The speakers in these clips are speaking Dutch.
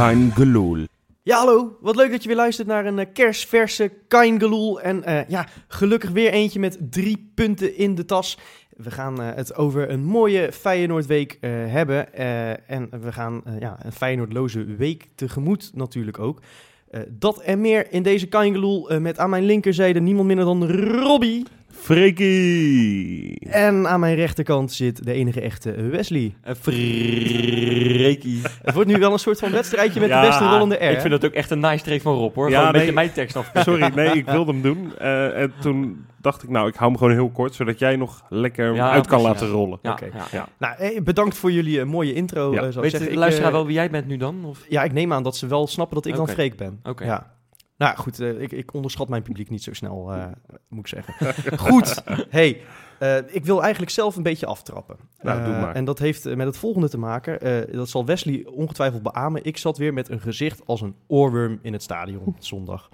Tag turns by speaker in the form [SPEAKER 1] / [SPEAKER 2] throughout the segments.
[SPEAKER 1] Kein Gelul.
[SPEAKER 2] Ja, hallo. Wat leuk dat je weer luistert naar een eh, kerstverse Geloel. En eh, ja, gelukkig weer eentje met drie punten in de tas. We gaan eh, het over een mooie Feyenoordweek hebben. en we gaan ja, een Feyenoordloze week tegemoet natuurlijk ook. Dat en meer in deze eh, met aan mijn linkerzijde niemand minder dan Robbie.
[SPEAKER 1] Freekie.
[SPEAKER 2] En aan mijn rechterkant zit de enige echte Wesley.
[SPEAKER 3] Een freaky.
[SPEAKER 2] Het wordt nu wel een soort van wedstrijdje met de beste rollende R.
[SPEAKER 3] Ik vind dat ook echt een nice streek van Rob, hoor.
[SPEAKER 1] Ja,
[SPEAKER 3] Gewoon een
[SPEAKER 1] nee.
[SPEAKER 3] beetje mijn tekst af.
[SPEAKER 1] Sorry, nee, ik wilde hem doen. Eh, en toen dacht ik, nou, ik hou hem gewoon heel kort, zodat jij nog lekker
[SPEAKER 3] Ja,
[SPEAKER 1] uit kan laten rollen.
[SPEAKER 3] Ja,
[SPEAKER 2] Oké.
[SPEAKER 3] ja.
[SPEAKER 1] Ja.
[SPEAKER 2] Nou, eh, bedankt voor jullie eh, mooie intro. Eh, ik
[SPEAKER 3] Weet
[SPEAKER 2] zeggen.
[SPEAKER 3] de
[SPEAKER 2] Ik,
[SPEAKER 3] luisteraar
[SPEAKER 2] eh,
[SPEAKER 3] wel wie jij bent nu dan? Of?
[SPEAKER 2] Ja, ik neem aan dat ze wel snappen dat ik dan. Freek ben.
[SPEAKER 3] Oké.
[SPEAKER 2] Ja. Nou goed, eh, ik, ik onderschat mijn publiek niet zo snel, eh, moet ik zeggen. goed, hey, eh, ik wil eigenlijk zelf een beetje aftrappen.
[SPEAKER 1] Nou, doe maar.
[SPEAKER 2] En dat heeft met het volgende te maken. dat zal Wesley ongetwijfeld beamen. Ik zat weer met een gezicht als een oorworm in het stadion zondag.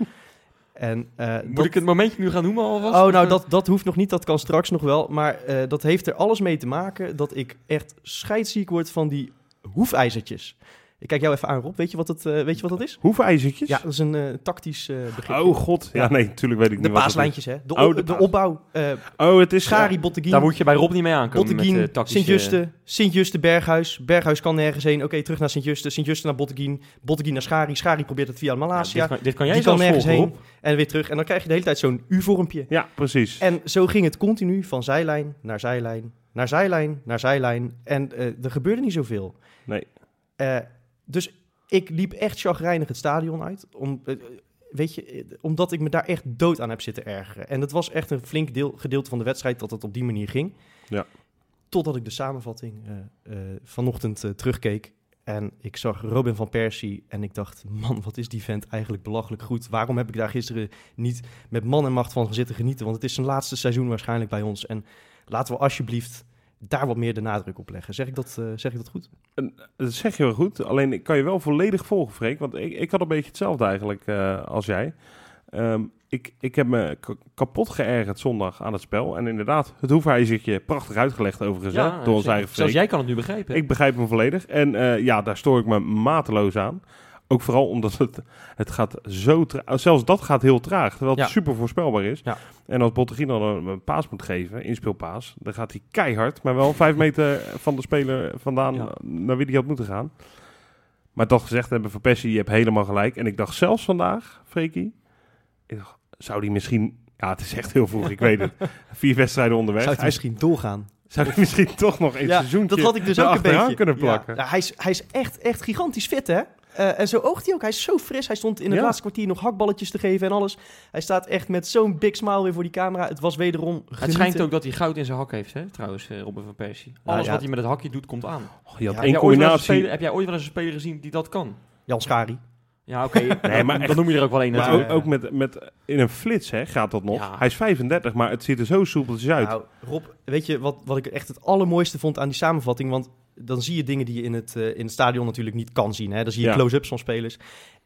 [SPEAKER 2] En, eh,
[SPEAKER 3] Moet
[SPEAKER 2] dat-
[SPEAKER 3] ik het momentje nu gaan noemen alvast?
[SPEAKER 2] Oh, nou, dat, dat hoeft nog niet. Dat kan straks nog wel. Maar dat heeft er alles mee te maken dat ik echt scheidsziek word van die hoefijzertjes. Ik kijk jou even aan, Rob. Weet je wat, het, eh, weet je wat dat is?
[SPEAKER 1] Hoeveel ijzertjes?
[SPEAKER 2] Ja, dat is een eh, tactisch eh begrip.
[SPEAKER 1] Oh god, ja,
[SPEAKER 2] Ja.
[SPEAKER 1] nee, natuurlijk weet ik
[SPEAKER 2] de
[SPEAKER 1] niet wat het
[SPEAKER 2] paaslijntjes, hè? De,
[SPEAKER 1] Oh, de
[SPEAKER 2] de, opbouw. eh.
[SPEAKER 1] Oh, het is
[SPEAKER 2] Schari, Botteguin,
[SPEAKER 3] Daar moet je bij Rob niet mee aankomen. met,
[SPEAKER 2] Botteguin,
[SPEAKER 3] tactische-
[SPEAKER 2] Sint-Juste, Sint-Juste, Berghuis. Berghuis kan nergens heen. Oké, terug naar Sint-Juste. Sint-Juste naar Botteguin. Botteguin naar Schari. Schari probeert het via
[SPEAKER 3] Ja,
[SPEAKER 2] Malasia.
[SPEAKER 3] dit, kan, dit kan jij
[SPEAKER 2] die kan
[SPEAKER 3] zelfs
[SPEAKER 2] nergens
[SPEAKER 3] volgen,
[SPEAKER 2] heen.
[SPEAKER 3] Rob.
[SPEAKER 2] En weer terug. En dan krijg je de hele tijd zo'n U-vormpje.
[SPEAKER 1] Ja, precies.
[SPEAKER 2] En zo ging het continu van zijlijn naar zijlijn, naar zijlijn, naar zijlijn. En eh, er gebeurde niet zoveel.
[SPEAKER 1] Nee.
[SPEAKER 2] Eh, dus ik liep echt chagrijnig het stadion uit. Om, eh, weet je, eh, omdat ik me daar echt dood aan heb zitten ergeren. En het was echt een flink deel, gedeelte van de wedstrijd dat het op die manier ging.
[SPEAKER 1] Ja.
[SPEAKER 2] Totdat ik de samenvatting eh, vanochtend terugkeek. En ik zag Robin van Persie en ik dacht, man, wat is die vent eigenlijk belachelijk goed. Waarom heb ik daar gisteren niet met man en macht van zitten genieten? Want het is zijn laatste seizoen waarschijnlijk bij ons. En laten we alsjeblieft daar wat meer de nadruk op leggen. Zeg ik dat, eh, zeg ik dat goed?
[SPEAKER 1] Dat zeg je wel goed. Alleen ik kan je wel volledig volgen, Freek. Want ik, ik had een beetje hetzelfde eigenlijk eh, als jij. Ehm, ik, ik heb me kapot geërgerd zondag aan het spel. En inderdaad, het hoefijzertje prachtig uitgelegd overigens hè, door ons
[SPEAKER 3] zeker.
[SPEAKER 1] eigen Freek.
[SPEAKER 3] Zelfs jij kan het nu begrijpen.
[SPEAKER 1] Ik begrijp hem volledig. En eh, ja, daar stoor ik me mateloos aan. Ook vooral omdat het, het gaat zo traag. Zelfs dat gaat heel traag, terwijl het
[SPEAKER 2] Ja.
[SPEAKER 1] super voorspelbaar is.
[SPEAKER 2] Ja.
[SPEAKER 1] En als Bottegien dan een, paas moet geven, inspeelpaas, dan gaat hij keihard, maar wel vijf meter van de speler vandaan
[SPEAKER 3] Ja.
[SPEAKER 1] naar wie hij had moeten gaan. Maar dat gezegd hebben Van Persie, je hebt helemaal gelijk. En ik dacht zelfs vandaag, Freekie, ik dacht, zou die misschien... Ja, het is echt heel vroeg, ik weet het. Vier wedstrijden onderweg.
[SPEAKER 2] Zou
[SPEAKER 1] Hij-
[SPEAKER 2] misschien doorgaan?
[SPEAKER 1] zou hij misschien toch nog een
[SPEAKER 2] Ja,
[SPEAKER 1] seizoentje
[SPEAKER 2] Dat had ik dus ook een beetje.
[SPEAKER 1] kunnen plakken.
[SPEAKER 2] Ja, hij, is, hij is echt, echt gigantisch fit, hè? Eh, en zo oogt hij ook. Hij is zo fris. Hij stond in het
[SPEAKER 1] Ja.
[SPEAKER 2] laatste kwartier nog hakballetjes te geven en alles. Hij staat echt met zo'n big smile weer voor die camera. Het was wederom
[SPEAKER 3] het schijnt ook dat hij goud in zijn hak heeft, hè? trouwens, eh, Robin van Persie. Alles
[SPEAKER 2] ja.
[SPEAKER 3] wat hij met het hakje doet, komt aan.
[SPEAKER 1] Oh, je had
[SPEAKER 2] Ja,
[SPEAKER 1] één
[SPEAKER 3] heb, jij ooit wel eens een
[SPEAKER 1] combinatie.
[SPEAKER 3] speler, heb jij ooit wel eens een speler gezien die dat kan?
[SPEAKER 2] Jan Schari.
[SPEAKER 3] Ja, oké.
[SPEAKER 1] Nee, maar
[SPEAKER 3] dan noem je er ook wel een
[SPEAKER 1] Maar
[SPEAKER 3] natuurlijk.
[SPEAKER 1] ook, ook met, met in een flits hè, gaat dat nog.
[SPEAKER 3] Ja.
[SPEAKER 1] Hij is 35, maar het ziet er zo soepeltjes uit.
[SPEAKER 2] Nou, Rob, weet je wat, wat ik echt het allermooiste vond aan die samenvatting? Want dan zie je dingen die je in het, eh, in het stadion natuurlijk niet kan zien. Hè? Dan zie je
[SPEAKER 1] Ja.
[SPEAKER 2] close-ups van spelers.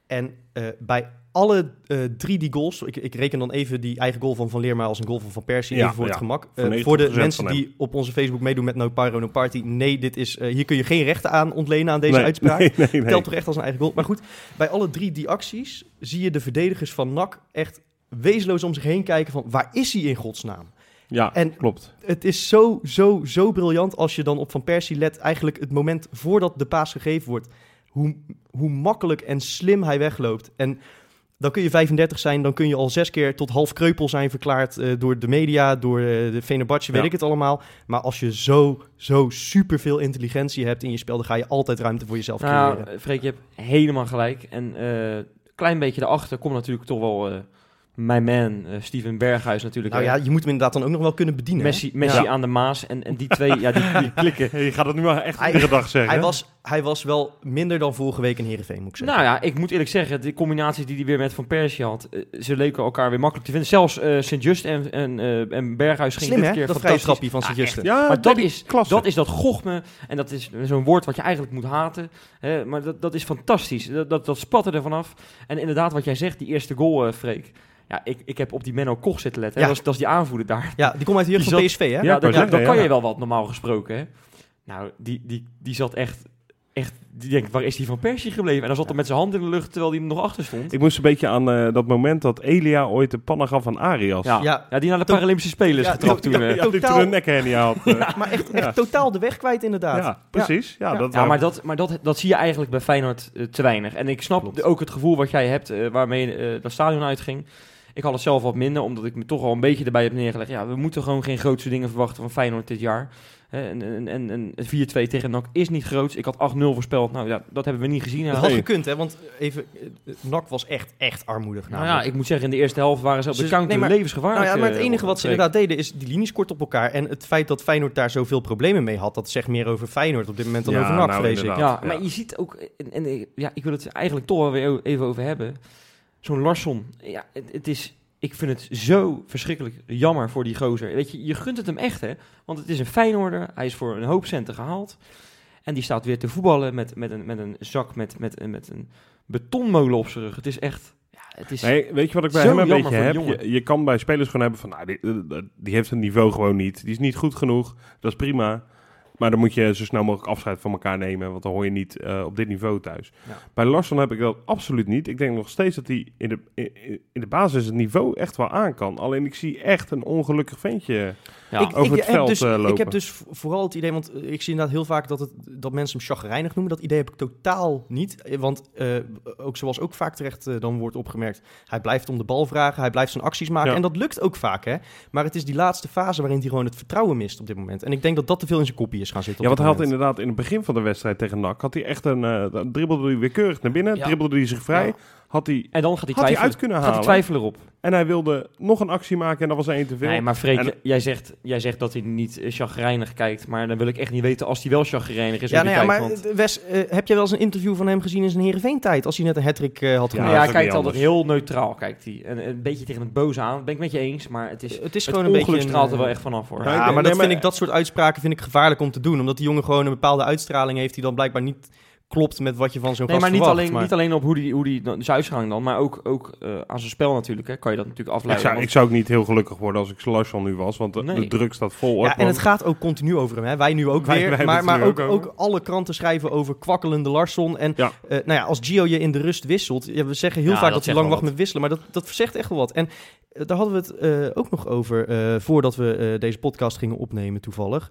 [SPEAKER 2] En eh, bij alle eh, drie die goals, ik, ik reken dan even die eigen goal van Van Leerma als een goal van Van Persie,
[SPEAKER 1] Ja,
[SPEAKER 2] even voor
[SPEAKER 1] ja.
[SPEAKER 2] het gemak.
[SPEAKER 1] Voor 90%
[SPEAKER 2] voor de mensen die op onze Facebook meedoen met No Pyro No Party, nee, dit is, hier kun je geen rechten aan ontlenen aan deze
[SPEAKER 1] nee,
[SPEAKER 2] uitspraak.
[SPEAKER 1] Nee, nee, nee.
[SPEAKER 2] Telt toch echt als een eigen goal. Maar goed, bij alle drie die acties zie je de verdedigers van NAC echt wezenloos om zich heen kijken van waar is hij in godsnaam?
[SPEAKER 1] Ja,
[SPEAKER 2] En-
[SPEAKER 1] klopt.
[SPEAKER 2] Het is zo, zo, zo briljant als je dan op Van Persie let. Eigenlijk het moment voordat de paas gegeven wordt. Hoe, hoe makkelijk en slim hij wegloopt. En dan kun je 35 zijn. Dan kun je al zes keer tot half kreupel zijn verklaard. eh, door de media, door eh, de Venerbahce, weet
[SPEAKER 1] Ja.
[SPEAKER 2] ik het allemaal. Maar als je zo, zo superveel intelligentie hebt in je spel. dan ga je altijd ruimte voor jezelf
[SPEAKER 3] Nou,
[SPEAKER 2] creëren.
[SPEAKER 3] eh, Freek, je hebt helemaal gelijk. En een klein beetje daarachter komt natuurlijk toch wel eh, mijn man, eh, Steven Berghuis natuurlijk.
[SPEAKER 2] Nou ja, je moet hem inderdaad dan ook nog wel kunnen bedienen. hè?
[SPEAKER 3] Messi, Messi
[SPEAKER 2] Ja.
[SPEAKER 3] aan de Maas. En, en die twee, ja, die, die klikken.
[SPEAKER 1] Je gaat het nu wel echt
[SPEAKER 2] Hij-
[SPEAKER 1] iedere dag zeggen.
[SPEAKER 2] Hij was, hij was wel minder dan vorige week in Heerenveen, moet ik zeggen.
[SPEAKER 3] Nou ja, ik moet eerlijk zeggen, de combinaties die hij weer met Van Persie had, eh, ze leken elkaar weer makkelijk te vinden. Zelfs eh Sint-Just en, en, eh, en Berghuis ging
[SPEAKER 2] Slim
[SPEAKER 3] dit
[SPEAKER 2] hè,
[SPEAKER 3] keer
[SPEAKER 2] dat
[SPEAKER 3] fantastisch.
[SPEAKER 2] van
[SPEAKER 3] Ja,
[SPEAKER 2] Sint-Juste.
[SPEAKER 1] ja,
[SPEAKER 3] Maar dat is,
[SPEAKER 1] klasse.
[SPEAKER 3] dat is dat gochme. En dat is zo'n woord wat je eigenlijk moet haten. Hè, maar dat, dat is fantastisch. Dat, dat, dat spatte er vanaf. En inderdaad, wat jij zegt, die eerste goal, eh Freek. Ja, ik, ik heb op die Menno Koch zitten letten. hè.
[SPEAKER 2] Ja.
[SPEAKER 3] Dat, is, dat is die aanvoerder daar.
[SPEAKER 2] Ja, die komt uit de jeugd
[SPEAKER 3] Die
[SPEAKER 2] van
[SPEAKER 3] zat-
[SPEAKER 2] PSV, hè?
[SPEAKER 3] Ja,
[SPEAKER 1] Ja,
[SPEAKER 3] dan, kan
[SPEAKER 1] ja.
[SPEAKER 3] je wel wat normaal gesproken. Hè. Nou, die, die, die zat echt, echt, die denkt, waar is die van Persie gebleven? En dan zat hij met zijn hand in de lucht terwijl hij er nog achter stond.
[SPEAKER 1] Ik moest een beetje aan eh, dat moment dat Elia ooit de pannen gaf aan Arias.
[SPEAKER 3] Ja.
[SPEAKER 2] Ja.
[SPEAKER 3] Ja. die naar de
[SPEAKER 2] To-
[SPEAKER 3] Paralympische Spelers
[SPEAKER 2] Ja,
[SPEAKER 3] getrapt
[SPEAKER 2] to-
[SPEAKER 3] toen.
[SPEAKER 2] ja,
[SPEAKER 3] eh.
[SPEAKER 1] Ja, die
[SPEAKER 2] Totaal-
[SPEAKER 1] toen een nekhernia had. eh.
[SPEAKER 2] Maar echt, echt
[SPEAKER 3] Ja.
[SPEAKER 2] totaal de weg kwijt inderdaad.
[SPEAKER 1] ja, precies. Ja,
[SPEAKER 2] Ja.
[SPEAKER 1] Dat,
[SPEAKER 3] Ja, maar, dat, maar dat, dat zie je eigenlijk bij Feyenoord eh, te weinig. En ik snap
[SPEAKER 2] Klopt.
[SPEAKER 3] ook het gevoel wat jij hebt eh, waarmee eh dat stadion uitging. Ik had het zelf wat minder, omdat ik me toch al een beetje erbij heb neergelegd. Ja, we moeten gewoon geen grootste dingen verwachten van Feyenoord dit jaar. Hè, En, en, en, en het 4-2 tegen NAC is niet groot. Ik had 8-0 voorspeld. Nou ja, dat hebben we niet gezien.
[SPEAKER 2] Dat had gekund, hè? Want even, eh, NAC was echt, echt armoedig.
[SPEAKER 3] Nou ja, ik moet zeggen, in de eerste helft waren ze op de
[SPEAKER 2] Ze-
[SPEAKER 3] counter
[SPEAKER 2] nee, maar-
[SPEAKER 3] levensgevaarlijk.
[SPEAKER 2] Nou ja, maar het
[SPEAKER 3] eh,
[SPEAKER 2] enige wat ze inderdaad deden is die linies kort op elkaar. En het feit dat Feyenoord daar zoveel problemen mee had, dat zegt meer over Feyenoord op dit moment dan
[SPEAKER 1] Ja,
[SPEAKER 2] over NAC,
[SPEAKER 1] nou,
[SPEAKER 2] vrees ik.
[SPEAKER 3] Ja, maar je ziet ook, en, en, ja, ik wil het eigenlijk toch wel weer even over hebben. Zo'n Larsson, ja, het, het is, ik vind het zo verschrikkelijk jammer voor die gozer. Weet je, je gunt het hem echt, hè? Want het is een Feyenoorder, hij is voor een hoop centen gehaald. En die staat weer te voetballen met, met, een, met een zak met, met, met een betonmolen op zijn rug. Het is echt, ja, het is...
[SPEAKER 1] Nee, weet je wat ik bij hem een beetje heb? Je, je kan bij spelers gewoon hebben van, nou, die, die heeft een niveau gewoon niet. Die is niet goed genoeg. Dat is prima. Maar dan moet je zo snel mogelijk afscheid van elkaar nemen, want dan hoor je niet eh, op dit niveau thuis.
[SPEAKER 2] Ja.
[SPEAKER 1] Bij Larsson heb ik dat absoluut niet. Ik denk nog steeds dat hij in de, in, in de basis het niveau echt wel aan kan. Alleen ik zie echt een ongelukkig ventje.
[SPEAKER 3] ja.
[SPEAKER 2] ik,
[SPEAKER 1] over
[SPEAKER 2] ik
[SPEAKER 1] het
[SPEAKER 2] heb
[SPEAKER 1] veld,
[SPEAKER 2] dus,
[SPEAKER 1] eh,
[SPEAKER 2] Ik
[SPEAKER 1] lopen.
[SPEAKER 2] heb dus vo- vooral het idee, want eh, ik zie inderdaad heel vaak dat, het, dat mensen hem chagrijnig noemen. Dat idee heb ik totaal niet. Eh, Want eh, ook zoals ook vaak terecht eh, dan wordt opgemerkt, hij blijft om de bal vragen, hij blijft zijn acties maken.
[SPEAKER 1] Ja.
[SPEAKER 2] En dat lukt ook vaak, hè. Maar het is die laatste fase waarin hij gewoon het vertrouwen mist op dit moment. En ik denk dat dat te veel in zijn kopie is gaan zitten
[SPEAKER 1] Ja, want hij had inderdaad in het begin van de wedstrijd tegen NAC, had hij echt een, eh dan dribbelde hij weer keurig naar binnen,
[SPEAKER 3] Ja.
[SPEAKER 1] dribbelde hij zich vrij,
[SPEAKER 3] Ja.
[SPEAKER 1] Had hij,
[SPEAKER 3] En dan gaat hij
[SPEAKER 1] had hij uit kunnen
[SPEAKER 3] gaat hij
[SPEAKER 1] halen.
[SPEAKER 3] twijfelen erop.
[SPEAKER 1] En hij wilde nog een actie maken en dat was één te veel.
[SPEAKER 3] Nee, maar Freek,
[SPEAKER 1] En-
[SPEAKER 3] jij, zegt, jij zegt dat hij niet eh, chagrijnig kijkt. Maar dan wil ik echt niet weten als hij wel chagrijnig is.
[SPEAKER 2] Ja, nou ja,
[SPEAKER 3] kijkt,
[SPEAKER 2] maar
[SPEAKER 3] want-
[SPEAKER 2] eh, Wes, eh, heb jij wel eens een interview van hem gezien in zijn Heerenveen-tijd? Als hij net een hat-trick eh, had
[SPEAKER 1] Ja,
[SPEAKER 3] Ja,
[SPEAKER 2] gemaakt?
[SPEAKER 1] dat
[SPEAKER 3] hij kijkt altijd heel neutraal, kijkt hij. En een beetje tegen het boze aan, dat ben ik met je eens. Maar het is,
[SPEAKER 2] het is
[SPEAKER 3] het
[SPEAKER 2] gewoon een beetje...
[SPEAKER 3] straalt er wel echt vanaf, hoor.
[SPEAKER 1] Ja,
[SPEAKER 2] Ja, maar
[SPEAKER 1] nee,
[SPEAKER 2] dat
[SPEAKER 1] maar-
[SPEAKER 2] vind ik, dat soort uitspraken vind ik gevaarlijk om te doen. Omdat die jongen gewoon een bepaalde uitstraling heeft die dan blijkbaar niet klopt met wat je van zo'n
[SPEAKER 3] Nee,
[SPEAKER 2] gast
[SPEAKER 3] maar niet
[SPEAKER 2] verwacht.
[SPEAKER 3] alleen,
[SPEAKER 2] maar-
[SPEAKER 3] niet alleen op hoe die, hoe die uitgang dan, maar ook, ook eh, aan zijn spel natuurlijk. Hè, kan je dat natuurlijk
[SPEAKER 1] ik,
[SPEAKER 3] afleiden.
[SPEAKER 1] zou,
[SPEAKER 3] want-
[SPEAKER 1] ik zou ook niet heel gelukkig worden als ik Larsson nu was, want de,
[SPEAKER 3] Nee.
[SPEAKER 1] de druk staat vol.
[SPEAKER 2] Ja, en het gaat ook continu over hem. Hè. Wij nu ook
[SPEAKER 1] Wij-
[SPEAKER 2] weer.
[SPEAKER 1] wij
[SPEAKER 2] maar
[SPEAKER 1] het
[SPEAKER 2] maar
[SPEAKER 1] nu
[SPEAKER 2] ook,
[SPEAKER 1] ook
[SPEAKER 2] alle kranten schrijven over kwakkelende Larsson. En
[SPEAKER 1] Ja.
[SPEAKER 2] eh, nou ja, als Gio je in de rust wisselt. Ja, we zeggen heel
[SPEAKER 3] Ja,
[SPEAKER 2] vaak
[SPEAKER 3] dat
[SPEAKER 2] hij lang wacht met wisselen. Maar dat, dat zegt echt wel wat. En eh, daar hadden we het eh, ook nog over eh, voordat we eh, deze podcast gingen opnemen toevallig.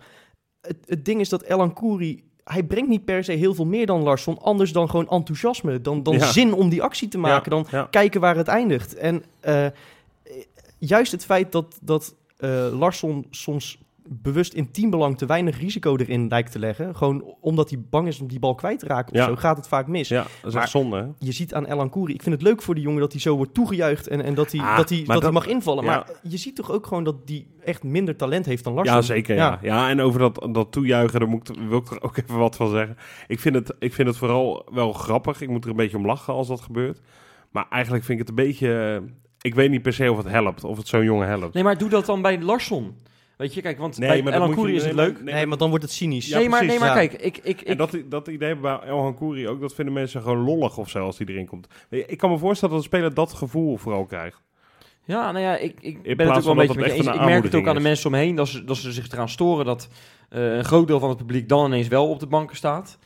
[SPEAKER 2] Het, het ding is dat Elan Kouri... Hij brengt niet per se heel veel meer dan Larsson. Anders dan gewoon enthousiasme. Dan, dan
[SPEAKER 1] Ja.
[SPEAKER 2] zin om die actie te maken. Dan kijken waar het eindigt. En eh, juist het feit dat, dat eh, Larsson soms bewust in teambelang te weinig risico erin lijkt te leggen. Gewoon omdat hij bang is om die bal kwijt te raken of
[SPEAKER 1] Ja.
[SPEAKER 2] zo, gaat het vaak mis.
[SPEAKER 1] ja, dat is
[SPEAKER 2] Maar-
[SPEAKER 1] echt zonde. hè?
[SPEAKER 2] Je ziet aan Elan Kouri, ik vind het leuk voor die jongen dat hij zo wordt toegejuicht en, en dat, hij,
[SPEAKER 1] Ah,
[SPEAKER 2] dat, hij, dat, hij mag invallen.
[SPEAKER 1] ja.
[SPEAKER 2] Maar je ziet toch ook gewoon dat hij echt minder talent heeft dan Larsson.
[SPEAKER 1] Ja, zeker. Ja. Ja. en over dat, dat toejuichen, daar moet ik, wil ik er ook even wat van zeggen. Ik vind, het, ik vind het vooral wel grappig. Ik moet er een beetje om lachen als dat gebeurt. Maar eigenlijk vind ik het een beetje... eh, Ik weet niet per se of het helpt, of het zo'n jongen helpt.
[SPEAKER 3] Nee, maar doe dat dan bij Larsson. Weet je, kijk, want
[SPEAKER 1] Nee,
[SPEAKER 3] bij
[SPEAKER 1] maar
[SPEAKER 3] Elan Koeri is het leuk.
[SPEAKER 2] Nee,
[SPEAKER 1] nee,
[SPEAKER 2] maar dan wordt het cynisch.
[SPEAKER 1] Ja,
[SPEAKER 3] nee, maar, nee, maar
[SPEAKER 2] ja.
[SPEAKER 3] kijk, ik... ik, ik
[SPEAKER 1] En dat, dat idee bij Elhan Koeri ook, dat vinden mensen gewoon lollig of zo als die erin komt. Ik kan me voorstellen dat een speler dat gevoel vooral krijgt.
[SPEAKER 3] Ja, nou ja, ik, ik ben het ook wel een beetje met je eens.
[SPEAKER 1] een
[SPEAKER 3] Ik merk het ook aan de mensen om me heen dat ze, dat ze zich eraan storen dat eh, een groot deel van het publiek dan ineens wel op de banken staat.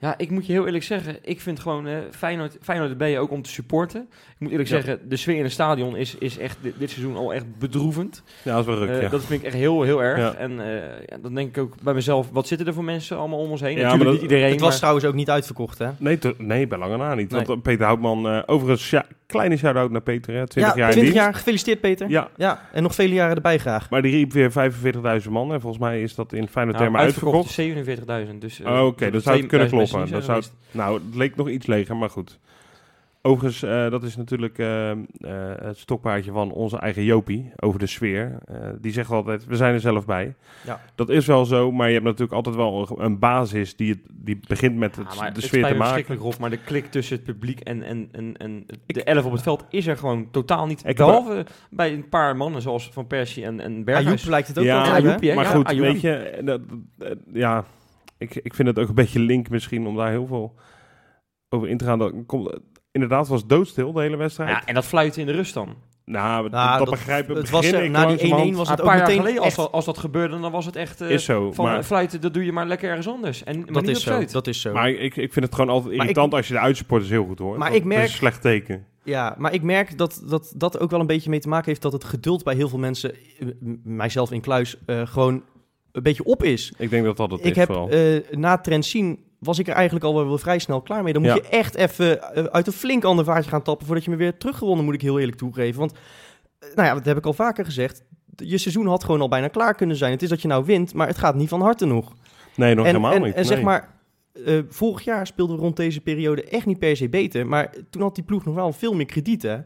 [SPEAKER 3] Ja, ik moet je heel eerlijk zeggen, ik vind gewoon eh Feyenoord, Feyenoord ben je ook om te supporten. Ik moet eerlijk
[SPEAKER 1] Ja.
[SPEAKER 3] zeggen, de sfeer in het stadion is, is echt dit, dit seizoen al echt bedroevend.
[SPEAKER 1] Ja, dat is wel ruk,
[SPEAKER 3] Eh,
[SPEAKER 1] ja.
[SPEAKER 3] Dat vind ik echt heel, heel erg.
[SPEAKER 1] Ja.
[SPEAKER 3] En eh, ja, dan denk ik ook bij mezelf, wat zitten er voor mensen allemaal om ons heen?
[SPEAKER 1] Ja,
[SPEAKER 3] Natuurlijk
[SPEAKER 1] maar
[SPEAKER 3] niet iedereen,
[SPEAKER 2] Het was
[SPEAKER 3] maar-
[SPEAKER 2] trouwens ook niet uitverkocht, hè?
[SPEAKER 1] Nee, te- nee, bij lange na niet.
[SPEAKER 2] Nee.
[SPEAKER 1] Want eh, Peter Houtman, overigens, ja, kleine shout-out naar Peter, hè, 20
[SPEAKER 2] ja,
[SPEAKER 1] jaar in
[SPEAKER 2] 20
[SPEAKER 1] dienst.
[SPEAKER 2] jaar. Gefeliciteerd, Peter.
[SPEAKER 1] Ja,
[SPEAKER 2] Ja, en nog vele jaren erbij graag.
[SPEAKER 1] maar die riep weer 45.000 man. En volgens mij is dat in fijne
[SPEAKER 3] Nou,
[SPEAKER 1] termen uitverkocht.
[SPEAKER 3] 47.000. Dus,
[SPEAKER 1] Oh, Oké, dat zou het kunnen
[SPEAKER 3] 2000
[SPEAKER 1] kloppen. Dat zou het- nou, het leek nog iets leger, maar goed. Overigens, eh, dat is natuurlijk eh, eh, het stokpaardje van onze eigen Jopie over de sfeer. Eh, die zegt altijd, we zijn er zelf bij.
[SPEAKER 2] Ja.
[SPEAKER 1] Dat is wel zo, maar je hebt natuurlijk altijd wel een, basis die, het, die begint met het,
[SPEAKER 3] Ja,
[SPEAKER 1] de
[SPEAKER 3] het
[SPEAKER 1] sfeer
[SPEAKER 3] spijt
[SPEAKER 1] te maken.
[SPEAKER 3] verschrikkelijk, Rob, maar de klik tussen het publiek en, en, en, en de elf op het veld is er gewoon totaal niet.
[SPEAKER 1] Ik-
[SPEAKER 3] Behalve bij een paar mannen zoals Van Persie en, en Berghuis.
[SPEAKER 2] Lijkt het ook
[SPEAKER 1] Ja,
[SPEAKER 2] wel
[SPEAKER 3] ja.
[SPEAKER 1] maar goed, weet je, dat, ja, ik, ik vind het ook een beetje link misschien om daar heel veel over in te gaan. Dat komt, inderdaad was het doodstil de hele wedstrijd.
[SPEAKER 3] Ja, en dat fluiten in de rust dan.
[SPEAKER 1] Nou,
[SPEAKER 2] Nou,
[SPEAKER 1] dat,
[SPEAKER 2] dat-
[SPEAKER 1] begrijp ik.
[SPEAKER 2] het was,
[SPEAKER 1] begin ik
[SPEAKER 2] na die
[SPEAKER 1] langzamerhand.
[SPEAKER 2] 1-1 was het
[SPEAKER 3] een paar
[SPEAKER 2] ook
[SPEAKER 3] jaar
[SPEAKER 2] meteen
[SPEAKER 3] geleden, als, dat, als dat gebeurde, dan was het echt eh,
[SPEAKER 1] Is zo,
[SPEAKER 3] van
[SPEAKER 1] maar-
[SPEAKER 3] fluiten, dat doe je maar lekker ergens anders. En, maar
[SPEAKER 2] Dat
[SPEAKER 3] niet
[SPEAKER 2] is zo, dat is zo.
[SPEAKER 1] Maar ik, ik vind het gewoon altijd
[SPEAKER 2] Maar
[SPEAKER 1] irritant als je de uitsupporters heel goed hoort.
[SPEAKER 2] Maar
[SPEAKER 1] Want
[SPEAKER 2] ik
[SPEAKER 1] Dat
[SPEAKER 2] merk-
[SPEAKER 1] is een slecht teken.
[SPEAKER 2] Ja, maar ik merk dat, dat dat ook wel een beetje mee te maken heeft dat het geduld bij heel veel mensen, mijzelf in kluis, eh, gewoon een beetje op is.
[SPEAKER 1] Ik denk dat dat het
[SPEAKER 2] ik
[SPEAKER 1] is
[SPEAKER 2] heb
[SPEAKER 1] vooral.
[SPEAKER 2] eh, na trend zien was ik er eigenlijk al wel, vrij snel klaar mee. Dan moet
[SPEAKER 1] Ja.
[SPEAKER 2] je echt even eh, uit een flink ander vaartje gaan tappen voordat je me weer teruggewonnen, moet ik heel eerlijk toegeven. Want, eh, nou ja, dat heb ik al vaker gezegd. Je seizoen had gewoon al bijna klaar kunnen zijn. Het is dat je nou wint, maar het gaat niet van harte nog.
[SPEAKER 1] nee, nog
[SPEAKER 2] en,
[SPEAKER 1] helemaal
[SPEAKER 2] en,
[SPEAKER 1] niet.
[SPEAKER 2] En zeg maar, vorig jaar speelden we rond deze periode echt niet per se beter. Maar toen had die ploeg nog wel veel meer krediet, hè?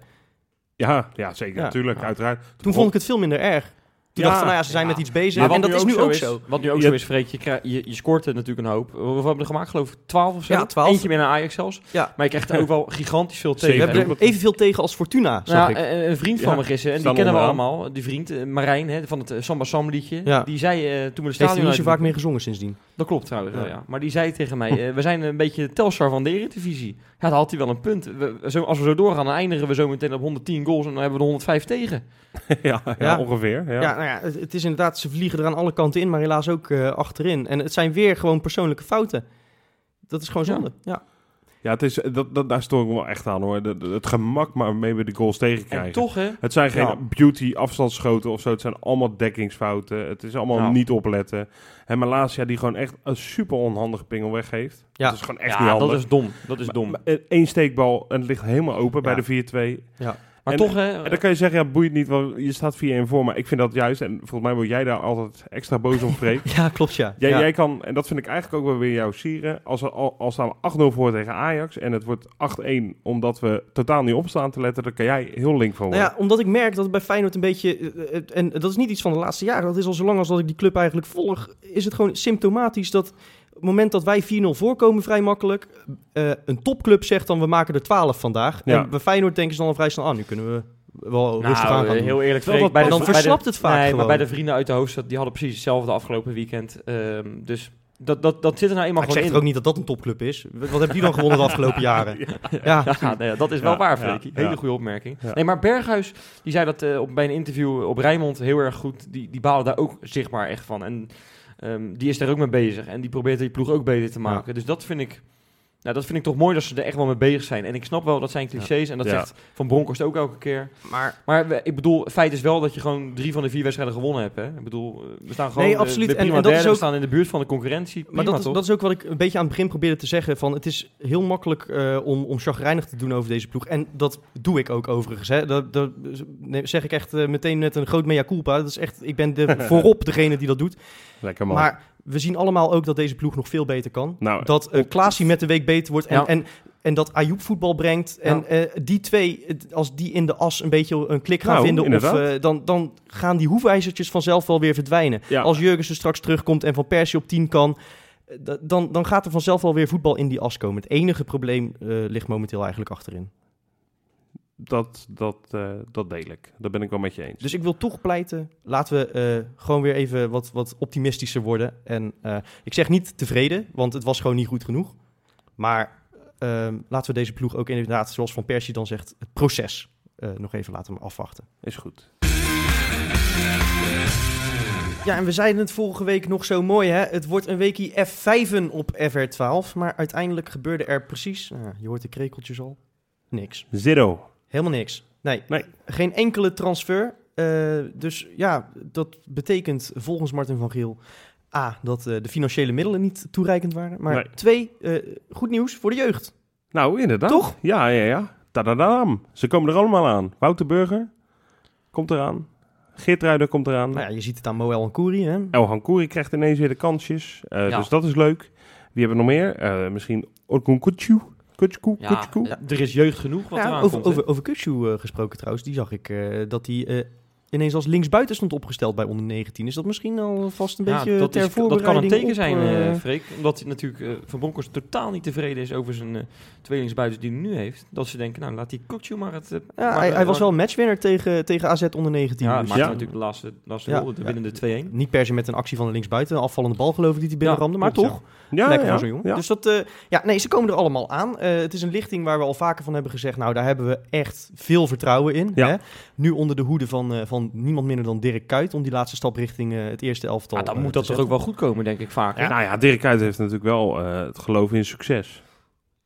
[SPEAKER 1] Ja, ja, zeker.
[SPEAKER 2] Ja.
[SPEAKER 1] Natuurlijk,
[SPEAKER 3] Ja.
[SPEAKER 1] uiteraard.
[SPEAKER 2] Toen vond ik het veel minder erg. Toen
[SPEAKER 1] Ja,
[SPEAKER 2] dacht van, nou ja, ze zijn
[SPEAKER 3] ja.
[SPEAKER 2] met iets bezig. En dat is nu ook
[SPEAKER 3] is,
[SPEAKER 2] zo.
[SPEAKER 3] Wat nu ook
[SPEAKER 1] Je-
[SPEAKER 3] zo is, Freek, je, je, je scoort er natuurlijk een hoop. Hoeveel hebben we er gemaakt? Geloof ik 12 of zo?
[SPEAKER 2] Ja, 12.
[SPEAKER 3] Eentje meer naar Ajax zelfs.
[SPEAKER 2] Ja.
[SPEAKER 3] Maar je krijgt er ook wel gigantisch veel
[SPEAKER 2] We
[SPEAKER 3] tegen.
[SPEAKER 1] Zeker.
[SPEAKER 2] hebben er evenveel tegen als Fortuna, zag
[SPEAKER 3] Nou,
[SPEAKER 2] ik.
[SPEAKER 3] een, een vriend van
[SPEAKER 1] Ja,
[SPEAKER 3] me gisteren, en die kennen we allemaal, die vriend, eh, Marijn, hè, van het eh, Samba Sam liedje,
[SPEAKER 2] Ja.
[SPEAKER 3] die zei eh, toen we de
[SPEAKER 2] Heeft hij
[SPEAKER 3] stadion
[SPEAKER 2] niet zo vaak meer gezongen sindsdien.
[SPEAKER 3] Dat klopt trouwens, wel,
[SPEAKER 2] Ja.
[SPEAKER 3] ja. Maar die zei tegen mij, eh, we zijn een beetje de Telstar van de Eredivisie. Ja, dan had hij wel een punt. We, zo, als we zo doorgaan, dan eindigen we zo meteen op 110 goals en dan hebben we er 105 tegen.
[SPEAKER 1] ja, ja,
[SPEAKER 2] Ja.
[SPEAKER 1] ongeveer. Ja.
[SPEAKER 2] Ja, nou ja, het, het is inderdaad, ze vliegen er aan alle kanten in, maar helaas ook eh, achterin. En het zijn weer gewoon persoonlijke fouten. Dat is gewoon
[SPEAKER 3] Ja.
[SPEAKER 2] zonde. Ja.
[SPEAKER 1] Ja, het is, dat, dat, daar stoor ik me wel echt aan hoor. De- de- het gemak waarmee we de goals tegenkrijgen.
[SPEAKER 3] En toch, hè?
[SPEAKER 1] Het zijn geen
[SPEAKER 2] Ja.
[SPEAKER 1] beauty afstandsschoten of zo. Het zijn allemaal dekkingsfouten. Het is allemaal niet opletten. En Malasia die gewoon echt een super onhandige pingel weggeeft.
[SPEAKER 2] Ja.
[SPEAKER 1] Dat is gewoon echt
[SPEAKER 3] ja,
[SPEAKER 1] niet handig.
[SPEAKER 3] dat is dom. Dat is dom.
[SPEAKER 1] Eén steekbal en het ligt helemaal open
[SPEAKER 2] Ja.
[SPEAKER 1] bij de 4-2.
[SPEAKER 3] Maar
[SPEAKER 1] en-
[SPEAKER 3] toch, hè?
[SPEAKER 1] En dan kan je zeggen, ja, boeit niet, wel, je staat 4-1 voor. Maar ik vind dat juist, en volgens mij word jij daar altijd extra boos om, Freek.
[SPEAKER 2] ja, klopt ja.
[SPEAKER 1] Jij,
[SPEAKER 2] ja.
[SPEAKER 1] jij kan, en dat vind ik eigenlijk ook wel weer jouw sieren. Als er al als staan we 8-0 voor tegen Ajax en het wordt 8-1 omdat we totaal niet opstaan te letten, dan kan jij heel link van
[SPEAKER 2] Nou
[SPEAKER 1] worden.
[SPEAKER 2] ja, omdat ik merk dat het bij Feyenoord een beetje... eh, eh, en dat is niet iets van de laatste jaren. Dat is al zo lang als dat ik die club eigenlijk volg. Is het gewoon symptomatisch dat... Moment dat wij 4-0 voorkomen, vrij makkelijk. eh, een topclub zegt dan, we maken er 12 vandaag.
[SPEAKER 1] Ja.
[SPEAKER 2] En bij Feyenoord denken ze dan al vrij snel aan. Nu kunnen we wel rustig aan
[SPEAKER 3] Nou,
[SPEAKER 2] gaan
[SPEAKER 3] eh, heel eerlijk, Freek,
[SPEAKER 1] dat
[SPEAKER 3] bij
[SPEAKER 2] dan
[SPEAKER 3] de,
[SPEAKER 2] verslapt
[SPEAKER 3] de-
[SPEAKER 2] het vaak
[SPEAKER 3] Nee,
[SPEAKER 2] gewoon.
[SPEAKER 3] maar bij de vrienden uit de hoofdstad, die hadden precies hetzelfde afgelopen weekend. Ehm, dus dat, dat, dat zit er nou eenmaal
[SPEAKER 2] Maar ik zeg
[SPEAKER 3] gewoon in.
[SPEAKER 2] ook niet dat dat een topclub is. Wat hebben die dan gewonnen de afgelopen jaren? Ja,
[SPEAKER 3] Ja, nee, dat is wel
[SPEAKER 1] Ja,
[SPEAKER 3] waar,
[SPEAKER 1] ja,
[SPEAKER 3] Freekie. Hele
[SPEAKER 1] ja.
[SPEAKER 3] goede opmerking.
[SPEAKER 1] Ja.
[SPEAKER 3] Nee, maar Berghuis, die zei dat eh, op, bij een interview op Rijnmond heel erg goed. Die, die balen daar ook zichtbaar echt van. En ehm, die is daar ook mee bezig. En die probeert die ploeg ook beter te maken. Dus dat vind ik... Nou, dat vind ik toch mooi dat ze er echt wel mee bezig zijn. En ik snap wel, dat zijn clichés. En dat
[SPEAKER 1] Ja.
[SPEAKER 3] zegt Van Bronckhorst ook elke keer.
[SPEAKER 2] maar
[SPEAKER 3] Maar ik bedoel, feit is wel dat je gewoon drie van de vier wedstrijden gewonnen hebt. Hè? Ik bedoel, eh, we staan gewoon
[SPEAKER 2] Nee,
[SPEAKER 3] eh,
[SPEAKER 2] absoluut. En-
[SPEAKER 3] prima
[SPEAKER 2] en dat is
[SPEAKER 3] derde.
[SPEAKER 2] ook-
[SPEAKER 3] We staan in de buurt van de concurrentie. Prima,
[SPEAKER 2] Maar dat is, dat is ook wat ik een beetje aan het begin probeerde te zeggen. Van, het is heel makkelijk eh, om, om chagrijnig te doen over deze ploeg. En dat doe ik ook overigens. Hè. Dat, dat nee, zeg ik echt meteen met een groot mea culpa. Dat is echt, ik ben de, voorop degene die dat doet.
[SPEAKER 1] Lekker man.
[SPEAKER 2] Maar we zien allemaal ook dat deze ploeg nog veel beter kan.
[SPEAKER 1] nou,
[SPEAKER 2] Dat uh, Klaasie met de week beter wordt. En,
[SPEAKER 3] Ja.
[SPEAKER 2] en, en dat Ayoub voetbal brengt. En eh, die twee, als die in de as een beetje een klik gaan
[SPEAKER 1] Nou,
[SPEAKER 2] vinden... Of, eh, dan, dan gaan die hoefijzertjes vanzelf wel weer verdwijnen.
[SPEAKER 1] ja,
[SPEAKER 2] Als Jurgensen straks terugkomt en Van Persie op 10 kan... da- Dan, dan gaat er vanzelf wel weer voetbal in die as komen. Het enige probleem eh, ligt momenteel eigenlijk achterin.
[SPEAKER 1] Dat, dat, eh, dat deel ik. Dat ben ik wel met je eens.
[SPEAKER 2] Dus ik wil toch pleiten, laten we eh, gewoon weer even wat, wat optimistischer worden. En eh, ik zeg niet tevreden, want het was gewoon niet goed genoeg. Maar eh, laten we deze ploeg ook inderdaad, zoals Van Persie dan zegt, het proces nog even laten afwachten.
[SPEAKER 1] Is goed.
[SPEAKER 2] Ja, en we zeiden het vorige week nog zo mooi, hè? Het wordt een weekie F5'en op FR12. Maar uiteindelijk gebeurde er precies, nou, je hoort de krekeltjes al, niks.
[SPEAKER 1] Zero.
[SPEAKER 2] Helemaal niks. Nee,
[SPEAKER 1] Nee.
[SPEAKER 2] geen enkele transfer. Eh, dus ja, dat betekent volgens Martin van Giel... A, dat eh, de financiële middelen niet toereikend waren. Maar
[SPEAKER 1] Nee.
[SPEAKER 2] twee, eh, goed nieuws voor de jeugd.
[SPEAKER 1] Nou, inderdaad.
[SPEAKER 2] Toch?
[SPEAKER 1] Ja, ja, ja. Tadadam. Ze komen er allemaal aan. Wouter Burger komt eraan. Geertruiden komt eraan.
[SPEAKER 2] Nou ja, je ziet het aan Moel en Koeri, hè?
[SPEAKER 1] El Hankouri krijgt ineens weer de kansjes.
[SPEAKER 3] Ja.
[SPEAKER 1] Dus dat is leuk. Wie hebben we nog meer? Misschien Orkun Kutsu. Kutsu,
[SPEAKER 3] ja, er is jeugd genoeg wat
[SPEAKER 2] Ja,
[SPEAKER 3] eraan
[SPEAKER 2] over, over, over Kutsu eh, gesproken trouwens, die zag ik eh, dat hij eh, ineens als linksbuiten stond opgesteld bij onder 19. Is dat misschien al vast een
[SPEAKER 3] Ja,
[SPEAKER 2] beetje
[SPEAKER 3] dat,
[SPEAKER 2] ter
[SPEAKER 3] is, dat kan een teken
[SPEAKER 2] op,
[SPEAKER 3] zijn,
[SPEAKER 2] eh,
[SPEAKER 3] eh Freek. Omdat hij natuurlijk eh, Van Bronckhorst totaal niet tevreden is over zijn eh tweelingsbuitens die hij nu heeft. Dat ze denken, nou laat die Kukcu maar het...
[SPEAKER 2] ja,
[SPEAKER 3] maar-
[SPEAKER 2] hij, hij was wel een matchwinner tegen, tegen AZ onder 19.
[SPEAKER 3] Ja,
[SPEAKER 2] dus
[SPEAKER 3] maakte
[SPEAKER 1] Ja.
[SPEAKER 3] natuurlijk de laatste, laatste
[SPEAKER 2] Ja.
[SPEAKER 3] goal, de
[SPEAKER 2] Ja.
[SPEAKER 3] winnende 2-1.
[SPEAKER 2] Niet per se met een actie van de linksbuiten. Een afvallende bal geloof ik die hij
[SPEAKER 3] Ja,
[SPEAKER 2] binnenramde. maar toch,
[SPEAKER 1] Ja,
[SPEAKER 2] lekker
[SPEAKER 1] ja,
[SPEAKER 2] voor zo'n jongen.
[SPEAKER 1] ja.
[SPEAKER 2] Dus dat, eh, ja, nee, ze komen er allemaal aan. Eh, het is een lichting waar we al vaker van hebben gezegd... nou, daar hebben we echt veel vertrouwen in.
[SPEAKER 1] Ja.
[SPEAKER 2] Hè? Nu onder de hoede van, eh, niemand minder dan Dirk Kuyt... om die laatste stap richting eh, het eerste elftal
[SPEAKER 3] Ja, dan
[SPEAKER 2] eh,
[SPEAKER 3] moet
[SPEAKER 2] te
[SPEAKER 3] dat toch ook wel goed komen, denk ik vaak.
[SPEAKER 1] Nou ja, Dirk Kuyt heeft natuurlijk wel eh, het geloof in succes.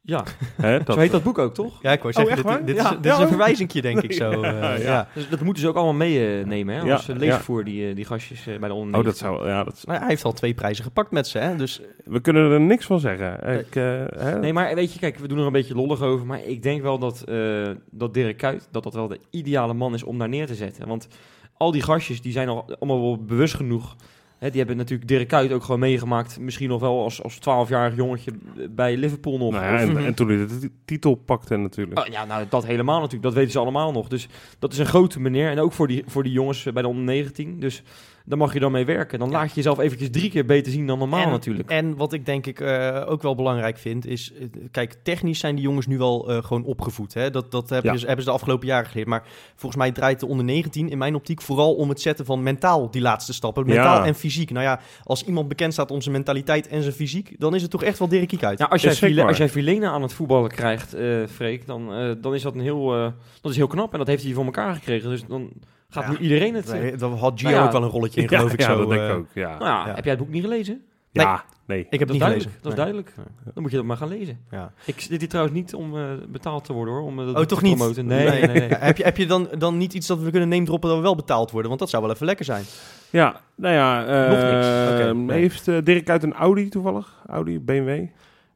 [SPEAKER 3] Ja,
[SPEAKER 1] Hè,
[SPEAKER 3] zo heet dat boek ook, toch?
[SPEAKER 2] Ja, ik wou
[SPEAKER 1] Oh,
[SPEAKER 2] zeggen,
[SPEAKER 1] echt
[SPEAKER 2] dit,
[SPEAKER 1] waar?
[SPEAKER 2] dit,
[SPEAKER 1] Ja.
[SPEAKER 2] is, dit is
[SPEAKER 1] Ja.
[SPEAKER 2] een verwijzingje, denk ik zo.
[SPEAKER 1] Ja,
[SPEAKER 2] eh,
[SPEAKER 1] ja.
[SPEAKER 2] ja.
[SPEAKER 3] Dus dat moeten ze ook allemaal meenemen, hè?
[SPEAKER 1] Ja,
[SPEAKER 3] Als uh, leesvoer, die, eh, die gastjes eh, bij de onder
[SPEAKER 1] Oh, dat zou... Ja, dat,
[SPEAKER 2] Nou ja, hij heeft al twee prijzen gepakt met ze, hè? Dus
[SPEAKER 1] we kunnen er niks van zeggen. Ik, eh, hè?
[SPEAKER 3] Nee, maar weet je, kijk, we doen er een beetje lollig over. Maar ik denk wel dat, eh, dat Dirk Kuyt, dat dat wel de ideale man is om daar neer te zetten. Want al die gastjes, die zijn al allemaal wel bewust genoeg. Hè, die hebben natuurlijk Dirk Kuyt ook gewoon meegemaakt. Misschien nog wel als, als 12-jarig jongetje bij Liverpool nog.
[SPEAKER 1] Nou ja, en, en toen hij de ti- titel pakte natuurlijk.
[SPEAKER 3] Oh, ja, nou, dat helemaal natuurlijk. Dat weten ze allemaal nog. Dus dat is een grote meneer. En ook voor die, voor die jongens bij de onder 19. Dus daar mag je dan mee werken. Dan laat je jezelf eventjes drie keer beter zien dan normaal
[SPEAKER 2] En-
[SPEAKER 3] natuurlijk.
[SPEAKER 2] En wat ik denk ik eh, ook wel belangrijk vind, is... eh, kijk, technisch zijn die jongens nu wel eh, gewoon opgevoed. Hè? Dat, dat hebben,
[SPEAKER 1] Ja.
[SPEAKER 2] ze, hebben ze de afgelopen jaren geleerd. Maar volgens mij draait de onder 19 in mijn optiek vooral om het zetten van mentaal die laatste stappen. Mentaal
[SPEAKER 1] Ja.
[SPEAKER 2] en fysiek. Nou ja, als iemand bekend staat om zijn mentaliteit en zijn fysiek, dan is het toch echt wel Dirk Kuyt.
[SPEAKER 3] Ja, Nou, als, jij Vile- als jij Vilena aan het voetballen krijgt, eh Freek, dan, eh, dan is dat een heel, eh, dat is heel knap. En dat heeft hij voor elkaar gekregen. Dus dan gaat
[SPEAKER 2] Ja.
[SPEAKER 3] nu iedereen het... eh,
[SPEAKER 2] Nee, Daar had Gio
[SPEAKER 3] Nou ja.
[SPEAKER 2] ook wel een rolletje in,
[SPEAKER 1] ja,
[SPEAKER 2] geloof ik
[SPEAKER 1] ja,
[SPEAKER 2] zo.
[SPEAKER 1] dat denk ik
[SPEAKER 2] eh.
[SPEAKER 1] ook. Ja,
[SPEAKER 3] nou ja,
[SPEAKER 2] Ja.
[SPEAKER 3] heb jij het boek niet gelezen?
[SPEAKER 1] ja nee.
[SPEAKER 2] Ik heb
[SPEAKER 3] dat
[SPEAKER 2] het
[SPEAKER 3] is
[SPEAKER 2] niet
[SPEAKER 3] duidelijk.
[SPEAKER 2] gelezen.
[SPEAKER 3] Dat is duidelijk.
[SPEAKER 2] Ja.
[SPEAKER 3] Dan moet je dat maar gaan lezen.
[SPEAKER 2] Ja.
[SPEAKER 3] Ik zit hier trouwens niet om eh, betaald te worden hoor. Om, eh, dat
[SPEAKER 2] Oh, toch
[SPEAKER 3] te
[SPEAKER 2] niet?
[SPEAKER 3] promoten. Nee, nee, nee.
[SPEAKER 2] Ja, heb je, heb je dan, dan niet iets dat we kunnen name droppen dat we wel betaald worden? Want dat zou wel even lekker zijn.
[SPEAKER 1] Ja, nou ja. eh,
[SPEAKER 2] Nog niks. Nee.
[SPEAKER 1] Heeft eh, Dirk uit een Audi toevallig? Audi, BMW?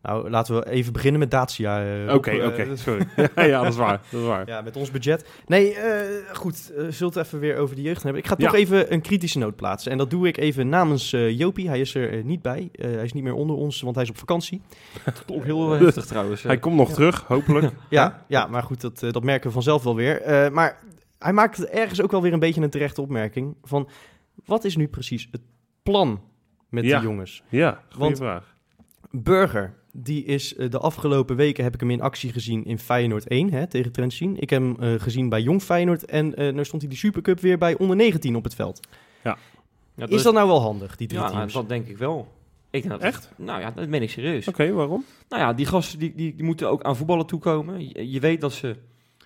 [SPEAKER 2] Nou, laten we even beginnen met Dacia. eh,
[SPEAKER 1] Oké,
[SPEAKER 2] op, eh,
[SPEAKER 1] oké, sorry. ja, dat is waar. Dat is waar.
[SPEAKER 2] Ja, met ons budget. Nee, eh, goed. zult even weer over de jeugd hebben. Ik ga
[SPEAKER 1] Ja.
[SPEAKER 2] toch even een kritische noot plaatsen. En dat doe ik even namens Jopie. Hij is er niet bij. Hij is niet meer onder ons, want hij is op vakantie.
[SPEAKER 3] Dat klonk heel heftig trouwens.
[SPEAKER 1] Hij komt nog terug, hopelijk.
[SPEAKER 2] Ja, ja maar goed, dat, dat merken we vanzelf wel weer. Maar hij maakt ergens ook wel weer een beetje een terechte opmerking. Van, wat is nu precies het plan met
[SPEAKER 1] Ja.
[SPEAKER 2] die jongens?
[SPEAKER 1] Ja, goede
[SPEAKER 2] Want-
[SPEAKER 1] vraag.
[SPEAKER 2] Burger, die is eh, de afgelopen weken heb ik hem in actie gezien in Feyenoord 1 hè, tegen Trentin. Ik heb hem eh, gezien bij Jong Feyenoord en eh nu stond hij de Supercup weer bij onder 19 op het veld.
[SPEAKER 3] Ja,
[SPEAKER 2] is dat nou wel handig, die drie
[SPEAKER 3] Ja,
[SPEAKER 2] teams?
[SPEAKER 3] dat denk ik wel. Ik denk dat
[SPEAKER 1] Echt?
[SPEAKER 3] Nou ja, dat meen ik serieus.
[SPEAKER 1] Oké, waarom?
[SPEAKER 3] Nou ja, die gasten die, die, die moeten ook aan voetballen toekomen. Je, je weet dat ze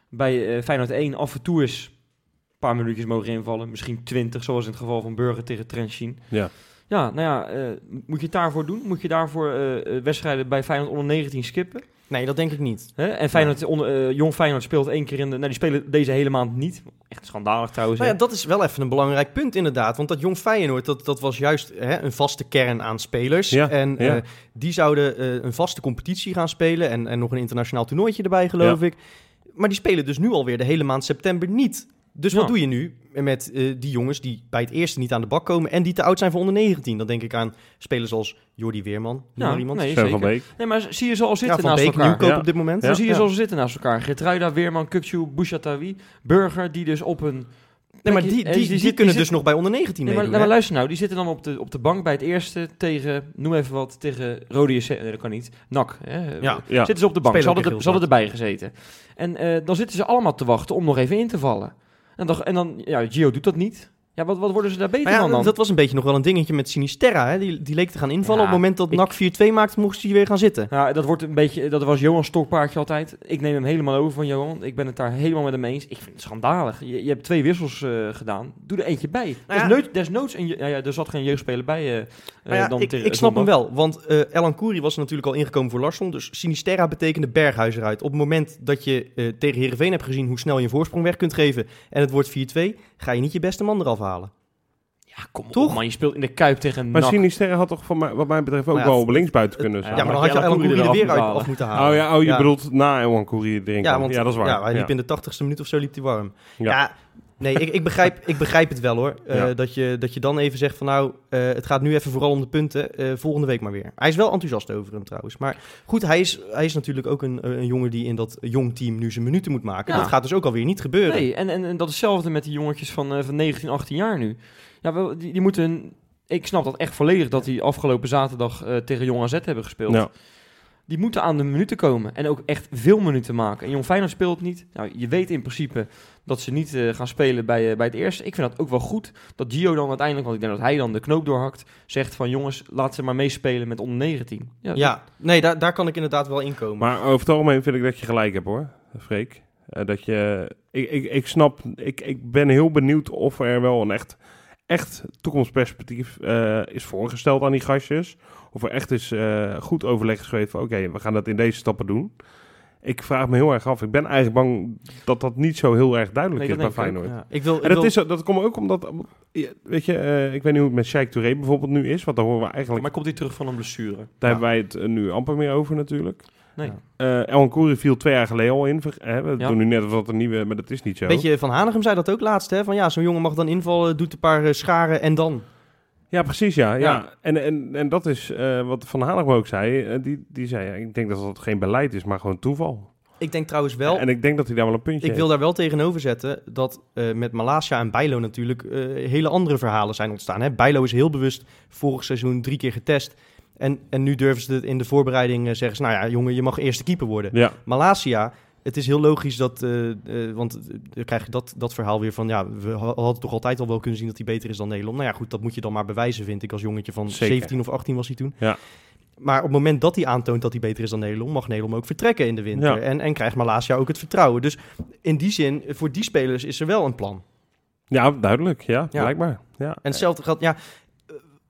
[SPEAKER 3] bij eh, Feyenoord 1 af en toe eens een paar minuutjes mogen invallen. Misschien 20, zoals in het geval van Burger tegen Trentin.
[SPEAKER 1] Ja.
[SPEAKER 3] Ja, nou ja, eh, moet je het daarvoor doen? Moet je daarvoor eh, eh, wedstrijden bij Feyenoord onder 19 skippen?
[SPEAKER 2] Nee, dat denk ik niet.
[SPEAKER 3] Hè? En Feyenoord, onder, Jong Feyenoord speelt één keer in de... Nou, die spelen deze hele maand niet. Echt schandalig trouwens.
[SPEAKER 2] Nou ja, dat is wel even een belangrijk punt inderdaad. Want dat Jong Feyenoord, dat, dat was juist hè, een vaste kern aan spelers.
[SPEAKER 1] Ja,
[SPEAKER 2] en
[SPEAKER 1] ja.
[SPEAKER 2] eh, die zouden eh, een vaste competitie gaan spelen. En, en nog een internationaal toernooitje erbij, geloof ik. Maar die spelen dus nu alweer de hele maand september niet. Dus wat doe je nu met eh, die jongens die bij het eerste niet aan de bak komen... en die te oud zijn voor onder 19? Dan denk ik aan spelers als Jordi Weerman.
[SPEAKER 3] Ja,
[SPEAKER 2] iemand.
[SPEAKER 3] nee,
[SPEAKER 1] Sven van. Beek.
[SPEAKER 3] Nee, maar zie je ze al zitten
[SPEAKER 2] ja,
[SPEAKER 3] naast
[SPEAKER 2] Beek,
[SPEAKER 3] elkaar?
[SPEAKER 2] Nieuwkoop
[SPEAKER 1] Ja.
[SPEAKER 2] op dit moment.
[SPEAKER 3] Dan zie je ze al zitten naast elkaar. Getruida, Weerman, Kukcu, Bouchatawi, Burger, die dus op een...
[SPEAKER 2] Nee, maar die, die,
[SPEAKER 3] Eh,
[SPEAKER 2] die,
[SPEAKER 3] zit-
[SPEAKER 2] kunnen
[SPEAKER 3] zit-
[SPEAKER 2] dus nog bij onder 19
[SPEAKER 3] Nee, maar,
[SPEAKER 2] meedoen.
[SPEAKER 3] maar luister nou, die zitten dan op de, op de bank bij het eerste tegen, noem even wat, tegen Rode JC, nee dat kan niet, NAC. Hè?
[SPEAKER 2] Ja.
[SPEAKER 1] Ja.
[SPEAKER 3] Zitten ze op de bank, ze hadden, de-
[SPEAKER 2] heel
[SPEAKER 3] ze hadden erbij gezeten. En eh, dan zitten ze allemaal te wachten om nog even in te vallen. En dan, en dan ja, Gio doet dat niet. Ja, wat, wat worden ze daar beter
[SPEAKER 2] ja,
[SPEAKER 3] van dan?
[SPEAKER 2] dat was een beetje nog wel een dingetje met Sinisterra. Hè? Die, die leek te gaan invallen.
[SPEAKER 3] Ja,
[SPEAKER 2] Op het moment dat
[SPEAKER 3] ik-
[SPEAKER 2] NAC 4-2 maakte, mocht hij weer gaan zitten.
[SPEAKER 3] Ja, dat wordt een beetje, dat was Johan stokpaardje altijd. Ik neem hem helemaal over van Johan. Ik ben het daar helemaal met hem eens. Ik vind het schandalig. Je, je hebt twee wissels eh, gedaan. Doe er eentje bij.
[SPEAKER 2] Nou ja-
[SPEAKER 3] Desnoods, desnoods een, je- ja, ja, er zat geen jeugdspeler bij. eh, eh,
[SPEAKER 2] ja,
[SPEAKER 3] dan
[SPEAKER 2] ik,
[SPEAKER 3] tegen
[SPEAKER 2] ik snap hem wel. Want eh Elan Kouri was natuurlijk al ingekomen voor Larsson. Dus Sinisterra betekende Berghuis eruit. Op het moment dat je eh, tegen Heerenveen hebt gezien hoe snel je een voorsprong weg kunt geven. En het wordt 4-2. Ga je niet je beste man eraf halen.
[SPEAKER 3] Ja, kom op,
[SPEAKER 2] Toch?
[SPEAKER 3] man. Je speelt in de Kuip tegen
[SPEAKER 1] Maar
[SPEAKER 3] NAC.
[SPEAKER 1] Sinisterre had toch van mij, wat mij betreft ook
[SPEAKER 2] ja,
[SPEAKER 1] wel op linksbuiten kunnen
[SPEAKER 2] Ja,
[SPEAKER 1] zijn.
[SPEAKER 3] Ja,
[SPEAKER 2] maar dan had je
[SPEAKER 3] Elan
[SPEAKER 2] Elan Kouri er weer uit
[SPEAKER 3] moeten
[SPEAKER 2] af moeten
[SPEAKER 1] Oh
[SPEAKER 2] halen.
[SPEAKER 1] ja, oh, je
[SPEAKER 2] Ja.
[SPEAKER 1] bedoelt na Ewan Courier erin
[SPEAKER 2] Ja, want
[SPEAKER 1] ja, dat is waar.
[SPEAKER 2] Ja, hij liep
[SPEAKER 1] Ja.
[SPEAKER 2] in de 80ste minuut of zo liep hij warm. Ja. Nee, ik, ik, begrijp, ik begrijp het wel hoor. Eh,
[SPEAKER 1] Ja.
[SPEAKER 2] dat, je, dat je dan even zegt van nou, eh, het gaat nu even vooral om de punten. eh, volgende week maar weer. Hij is wel enthousiast over hem trouwens. Maar goed, hij is, hij is natuurlijk ook een, een jongen die in dat jong team nu zijn minuten moet maken.
[SPEAKER 3] Ja.
[SPEAKER 2] Dat gaat dus ook alweer niet gebeuren.
[SPEAKER 3] Nee, en, en, en dat is hetzelfde met die jongetjes van, eh, van 19, 18 jaar nu. Ja, wel, die, die moeten... Ik snap dat echt volledig dat die afgelopen zaterdag eh, tegen Jong AZ hebben gespeeld.
[SPEAKER 1] Ja.
[SPEAKER 3] Die moeten aan de minuten komen en ook echt veel minuten maken. En Jong Feyenoord speelt niet. Nou, je weet in principe dat ze niet eh, gaan spelen bij, eh, bij het eerste. Ik vind dat ook wel goed dat Gio dan uiteindelijk, want ik denk dat hij dan de knoop doorhakt, zegt van jongens, laat ze maar meespelen met onder 19. Ja,
[SPEAKER 2] Ja, nee, daar, daar kan ik inderdaad wel in komen.
[SPEAKER 1] Maar over het algemeen vind ik dat je gelijk hebt hoor, Freek. Eh, dat je, ik, ik, ik snap, ik, ik ben heel benieuwd of er wel een echt, echt toekomstperspectief eh, is voorgesteld aan die gastjes. Of er echt is eh, goed overleg is geweest van oké, we gaan dat in deze stappen doen. Ik vraag me heel erg af. Ik ben eigenlijk bang dat dat niet zo heel erg duidelijk
[SPEAKER 3] Nee,
[SPEAKER 1] is bij
[SPEAKER 3] ik.
[SPEAKER 1] Feyenoord.
[SPEAKER 2] Ja, ik wil, ik
[SPEAKER 1] En dat,
[SPEAKER 2] wil-
[SPEAKER 1] is, dat komt ook omdat, weet je, eh, ik weet niet hoe het met Sheikh Touré bijvoorbeeld nu is. Want daar horen we eigenlijk,
[SPEAKER 3] Maar komt hij terug van een blessure?
[SPEAKER 1] daar
[SPEAKER 2] Ja.
[SPEAKER 1] hebben wij het eh, nu amper meer over natuurlijk.
[SPEAKER 3] Nee.
[SPEAKER 2] Ja.
[SPEAKER 1] Eh El Kouri viel twee jaar geleden al in. Hè, we
[SPEAKER 3] Ja.
[SPEAKER 1] doen nu net of dat een nieuwe, maar dat is niet zo.
[SPEAKER 2] Weet je, Van Hanegem zei dat ook laatst, hè? Van ja, zo'n jongen mag dan invallen, doet een paar scharen en dan.
[SPEAKER 1] Ja, precies, ja. ja.
[SPEAKER 2] Ja.
[SPEAKER 1] En, en, en dat is eh, wat Van Hanegem ook zei. Eh, die, die zei, ja, ik denk dat dat geen beleid is, maar gewoon toeval.
[SPEAKER 2] Ik denk trouwens wel,
[SPEAKER 1] En ik denk dat hij daar wel een puntje
[SPEAKER 2] ik wil daar wel tegenover zetten dat eh, met Malasia en Bijlo natuurlijk hele andere verhalen zijn ontstaan. Hè? Bijlo is heel bewust vorig seizoen drie keer getest. En, en nu durven ze het in de voorbereiding zeggen ze, nou ja, jongen, je mag eerste keeper worden.
[SPEAKER 1] Ja,
[SPEAKER 2] Malasia, het is heel logisch dat, eh, want eh, dan krijg je dat, dat verhaal weer van, ja, we ha- hadden toch altijd al wel kunnen zien dat hij beter is dan Nederland. Nou ja, goed, dat moet je dan maar bewijzen, vind ik, als jongetje van
[SPEAKER 1] Zeker.
[SPEAKER 2] 17 of 18 was hij toen.
[SPEAKER 1] Ja.
[SPEAKER 2] Maar op het moment dat hij aantoont dat hij beter is dan Nederland, mag Nederland ook vertrekken in de winter.
[SPEAKER 1] Ja.
[SPEAKER 2] En, en krijgt Malasia ook het vertrouwen. Dus in die zin, voor die spelers is er wel een plan.
[SPEAKER 1] ja duidelijk. Ja,
[SPEAKER 2] Ja.
[SPEAKER 1] blijkbaar. Ja.
[SPEAKER 2] En hetzelfde geldt, ja,